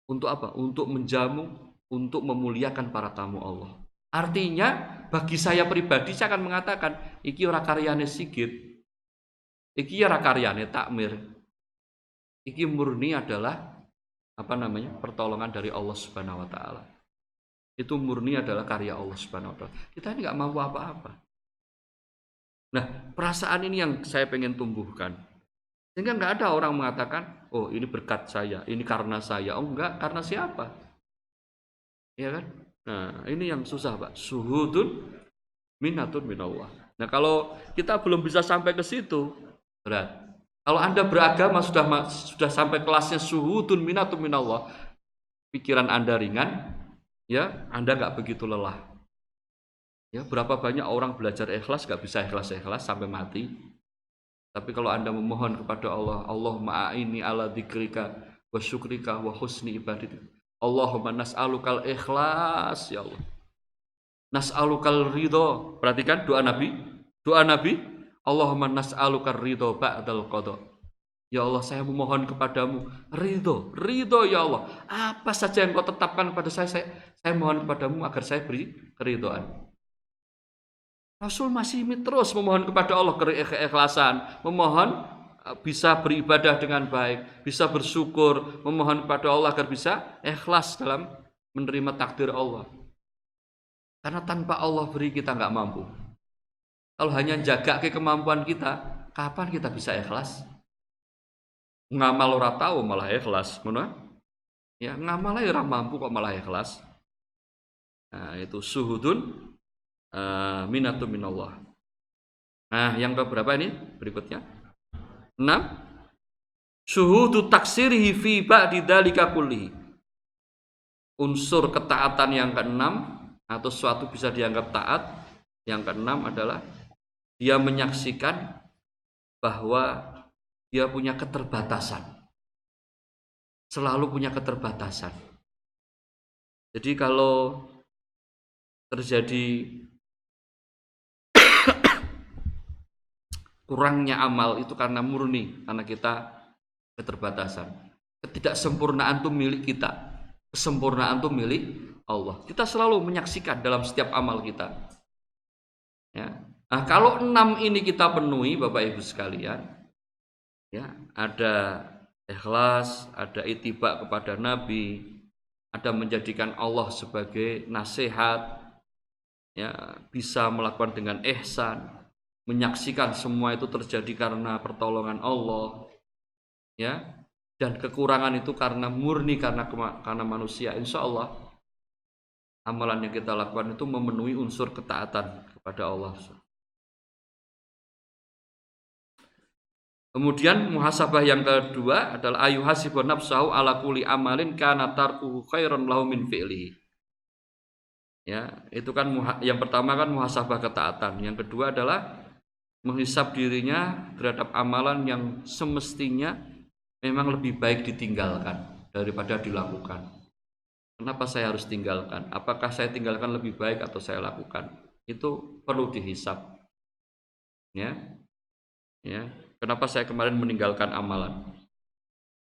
Untuk apa? Untuk menjamu, untuk memuliakan para tamu Allah. Artinya bagi saya pribadi saya akan mengatakan iki ora karyane Sigit. Iki ora karyane Takmir. Iki murni adalah apa namanya? pertolongan dari Allah Subhanahu wa taala. Itu murni adalah karya Allah Subhanahu wa taala. Kita ini nggak mampu apa-apa. Nah, perasaan ini yang saya pengen tumbuhkan. Sehingga nggak ada orang mengatakan, oh ini berkat saya, ini karena saya. Oh enggak, karena siapa? Ya kan? Nah ini yang susah Pak. Suhudun minatun minallah. Nah, kalau kita belum bisa sampai ke situ, berat. Kalau Anda beragama sudah sudah sampai kelasnya suhudun minatun minallah, pikiran Anda ringan, ya, Anda nggak begitu lelah. Ya, berapa banyak orang belajar ikhlas nggak bisa ikhlas-ikhlas sampai mati. Tapi kalau Anda memohon kepada Allah, Allah ma'aini ala dikrika wa syukrika wa husni. Allahumma nas'alukal ikhlas ya Allah. Nas'alukal ridho. Perhatikan doa Nabi. Doa Nabi, Allahumma nas'alukal ridho ba'dal qadha. Ya Allah, saya memohon kepadamu ridho, ridho ya Allah. Apa saja yang kau tetapkan kepada saya, saya, saya mohon kepadamu agar saya beri keridhaan. Rasul masih terus memohon kepada Allah keikhlasan, memohon bisa beribadah dengan baik, bisa bersyukur, memohon kepada Allah agar bisa ikhlas dalam menerima takdir Allah. Karena tanpa Allah beri kita nggak mampu. Kalau hanya jaga ke kemampuan kita, kapan kita bisa ikhlas? ngamal ora tahu malah ikhlas mana ya ngamal ora mampu kok malah ikhlas nah itu suhudun uh, minatu minallah nah yang ke berapa ini berikutnya enam suhudu taksirihi fi ba'di dzalika kulli unsur ketaatan yang keenam atau suatu bisa dianggap taat yang keenam adalah dia menyaksikan bahwa dia punya keterbatasan. Selalu punya keterbatasan. Jadi kalau terjadi kurangnya amal itu karena murni, karena kita keterbatasan. Ketidaksempurnaan itu milik kita. Kesempurnaan itu milik Allah. Kita selalu menyaksikan dalam setiap amal kita. Ya. Nah, kalau enam ini kita penuhi, Bapak Ibu sekalian, ya ada ikhlas ada itibak kepada Nabi ada menjadikan Allah sebagai nasihat ya bisa melakukan dengan ihsan menyaksikan semua itu terjadi karena pertolongan Allah ya. Dan kekurangan itu karena murni karena karena manusia. Insya Allah amalan yang kita lakukan itu memenuhi unsur ketaatan kepada Allah. Kemudian muhasabah yang kedua adalah ayu hasibun nafsahu ala kuli amalin kana tarkuhu khairan lahu min fi'lihi. Ya, itu kan yang pertama kan muhasabah ketaatan, yang kedua adalah menghisap dirinya terhadap amalan yang semestinya memang lebih baik ditinggalkan daripada dilakukan. Kenapa saya harus tinggalkan? Apakah saya tinggalkan lebih baik atau saya lakukan? Itu perlu dihisap. Ya. Ya, Kenapa saya kemarin meninggalkan amalan?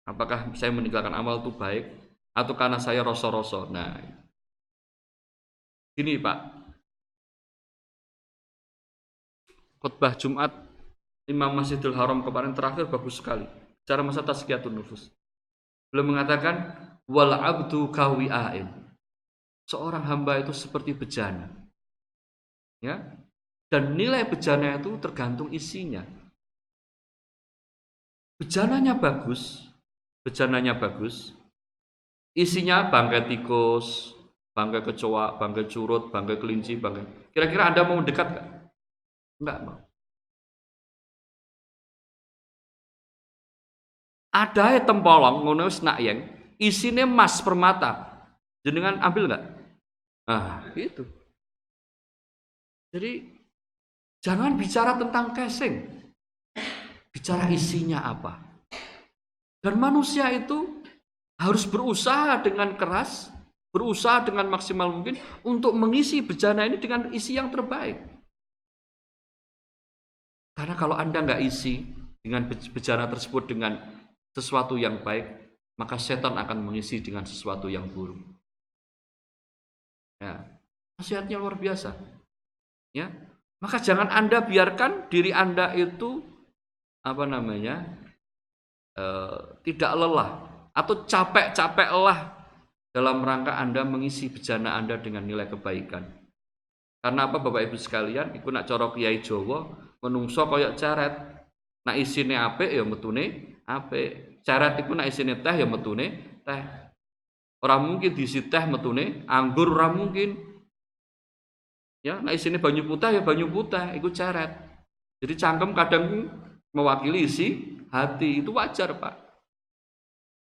Apakah saya meninggalkan amal itu baik atau karena saya rosor-rosor? Nah, ini Pak. Khutbah Jumat Imam Masjidil Haram kemarin terakhir bagus sekali. Cara masa tazkiyatun nufus. Belum mengatakan wal abdu kawi'ain. Seorang hamba itu seperti bejana. Ya. Dan nilai bejana itu tergantung isinya. Bejananya bagus, bejananya bagus. Isinya bangkai tikus, bangkai kecoa, bangkai curut, bangkai kelinci, bangkai. Kira-kira Anda mau dekat nggak? Enggak mau. Ada tempolong ngono nak yang isine emas permata. Jenengan ambil nggak? Ah, itu. Jadi jangan bicara tentang casing bicara isinya apa. Dan manusia itu harus berusaha dengan keras, berusaha dengan maksimal mungkin untuk mengisi bejana ini dengan isi yang terbaik. Karena kalau Anda nggak isi dengan bejana tersebut dengan sesuatu yang baik, maka setan akan mengisi dengan sesuatu yang buruk. Ya, nasihatnya luar biasa. Ya, maka jangan Anda biarkan diri Anda itu apa namanya e, tidak lelah atau capek-capek lelah dalam rangka Anda mengisi bejana Anda dengan nilai kebaikan. Karena apa Bapak Ibu sekalian, iku nak cara Kiai Jawa menungso koyok ceret. Nak isine apik ya metune apik. Ceret iku nak isine teh ya metune teh. Ora mungkin diisi teh metune anggur ora mungkin. Ya, nah isine banyu putih ya banyu putih, iku ceret. Jadi cangkem kadang mewakili isi hati, itu wajar, Pak.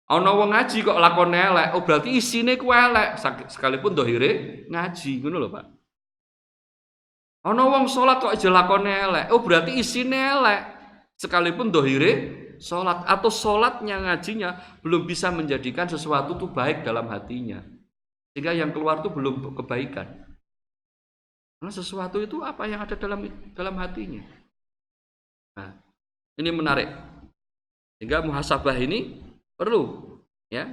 Ana wong ngaji kok lakone elek, oh berarti isine ku elek, sekalipun dohire ngaji, ngono lho, Pak. Ana wong salat kok aja lakone elek, oh berarti isine elek, sekalipun dohire sholat atau sholatnya ngajinya belum bisa menjadikan sesuatu itu baik dalam hatinya. Sehingga yang keluar itu belum kebaikan. Karena sesuatu itu apa yang ada dalam dalam hatinya? Nah ini menarik. Sehingga muhasabah ini perlu ya.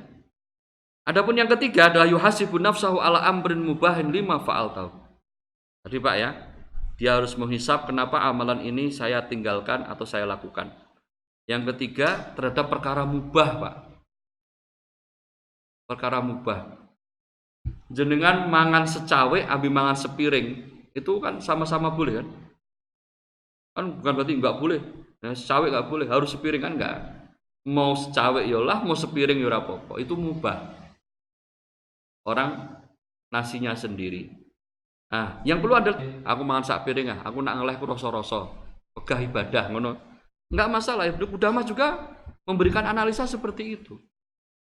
Adapun yang ketiga adalah yuhasibu nafsahu ala amrin mubahin lima faal tahu. Tadi Pak ya, dia harus menghisap kenapa amalan ini saya tinggalkan atau saya lakukan. Yang ketiga terhadap perkara mubah, Pak. Perkara mubah. Jenengan mangan secawe, abi mangan sepiring, itu kan sama-sama boleh kan? Kan bukan berarti nggak boleh. Nah, secawe nggak boleh, harus sepiring kan nggak? Mau secawe yolah, mau sepiring yora popo, itu mubah. Orang nasinya sendiri. Nah, yang perlu adalah aku mangan sak piring ah, aku nak ngeleh ku rasa-rasa. Pegah ibadah ngono Enggak masalah, Ibnu Qudamah juga memberikan analisa seperti itu.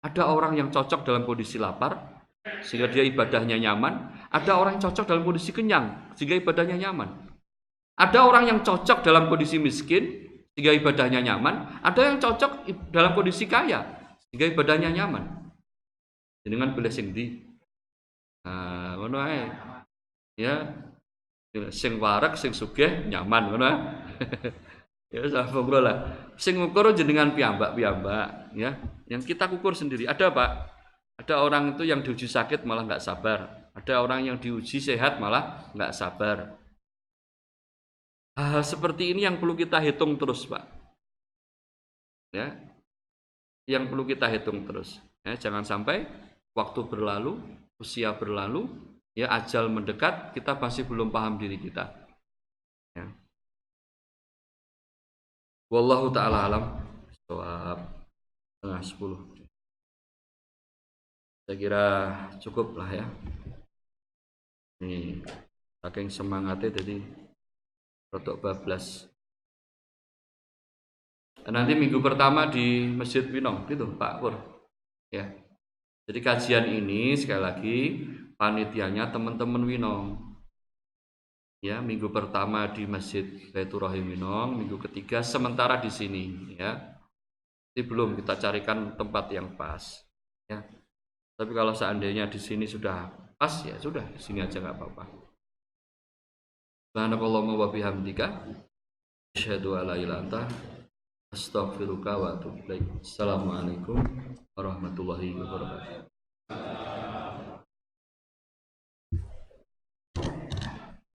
Ada orang yang cocok dalam kondisi lapar, sehingga dia ibadahnya nyaman. Ada orang yang cocok dalam kondisi kenyang, sehingga ibadahnya nyaman. Ada orang yang cocok dalam kondisi miskin, sehingga ibadahnya nyaman. Ada yang cocok dalam kondisi kaya, sehingga ibadahnya nyaman. Dengan pilih sing di. Nah, ngono ae. Ya. Sing warak, sing sugih, nyaman ngono. ya sama lah. Sing ngukur jenengan piyambak piyambak ya. Yang kita kukur sendiri. Ada pak. Ada orang itu yang diuji sakit malah nggak sabar. Ada orang yang diuji sehat malah nggak sabar. Hal seperti ini yang perlu kita hitung terus pak. Ya. Yang perlu kita hitung terus. Ya jangan sampai waktu berlalu usia berlalu ya ajal mendekat kita masih belum paham diri kita ya Wallahu taala alam. Soal tengah sepuluh. Saya kira cukup lah ya. Ini saking semangatnya jadi rotok bablas. Nanti minggu pertama di Masjid Winong, gitu Pak Pur. Ya. Jadi kajian ini sekali lagi panitianya teman-teman Winong ya minggu pertama di Masjid Baitur Rahim Minong, minggu ketiga sementara di sini ya. Ini belum kita carikan tempat yang pas ya. Tapi kalau seandainya di sini sudah pas ya sudah di sini aja nggak apa-apa. Subhanakallahumma wa bihamdika asyhadu an la ilaha anta astaghfiruka wa atubu ilaik. Assalamualaikum warahmatullahi wabarakatuh.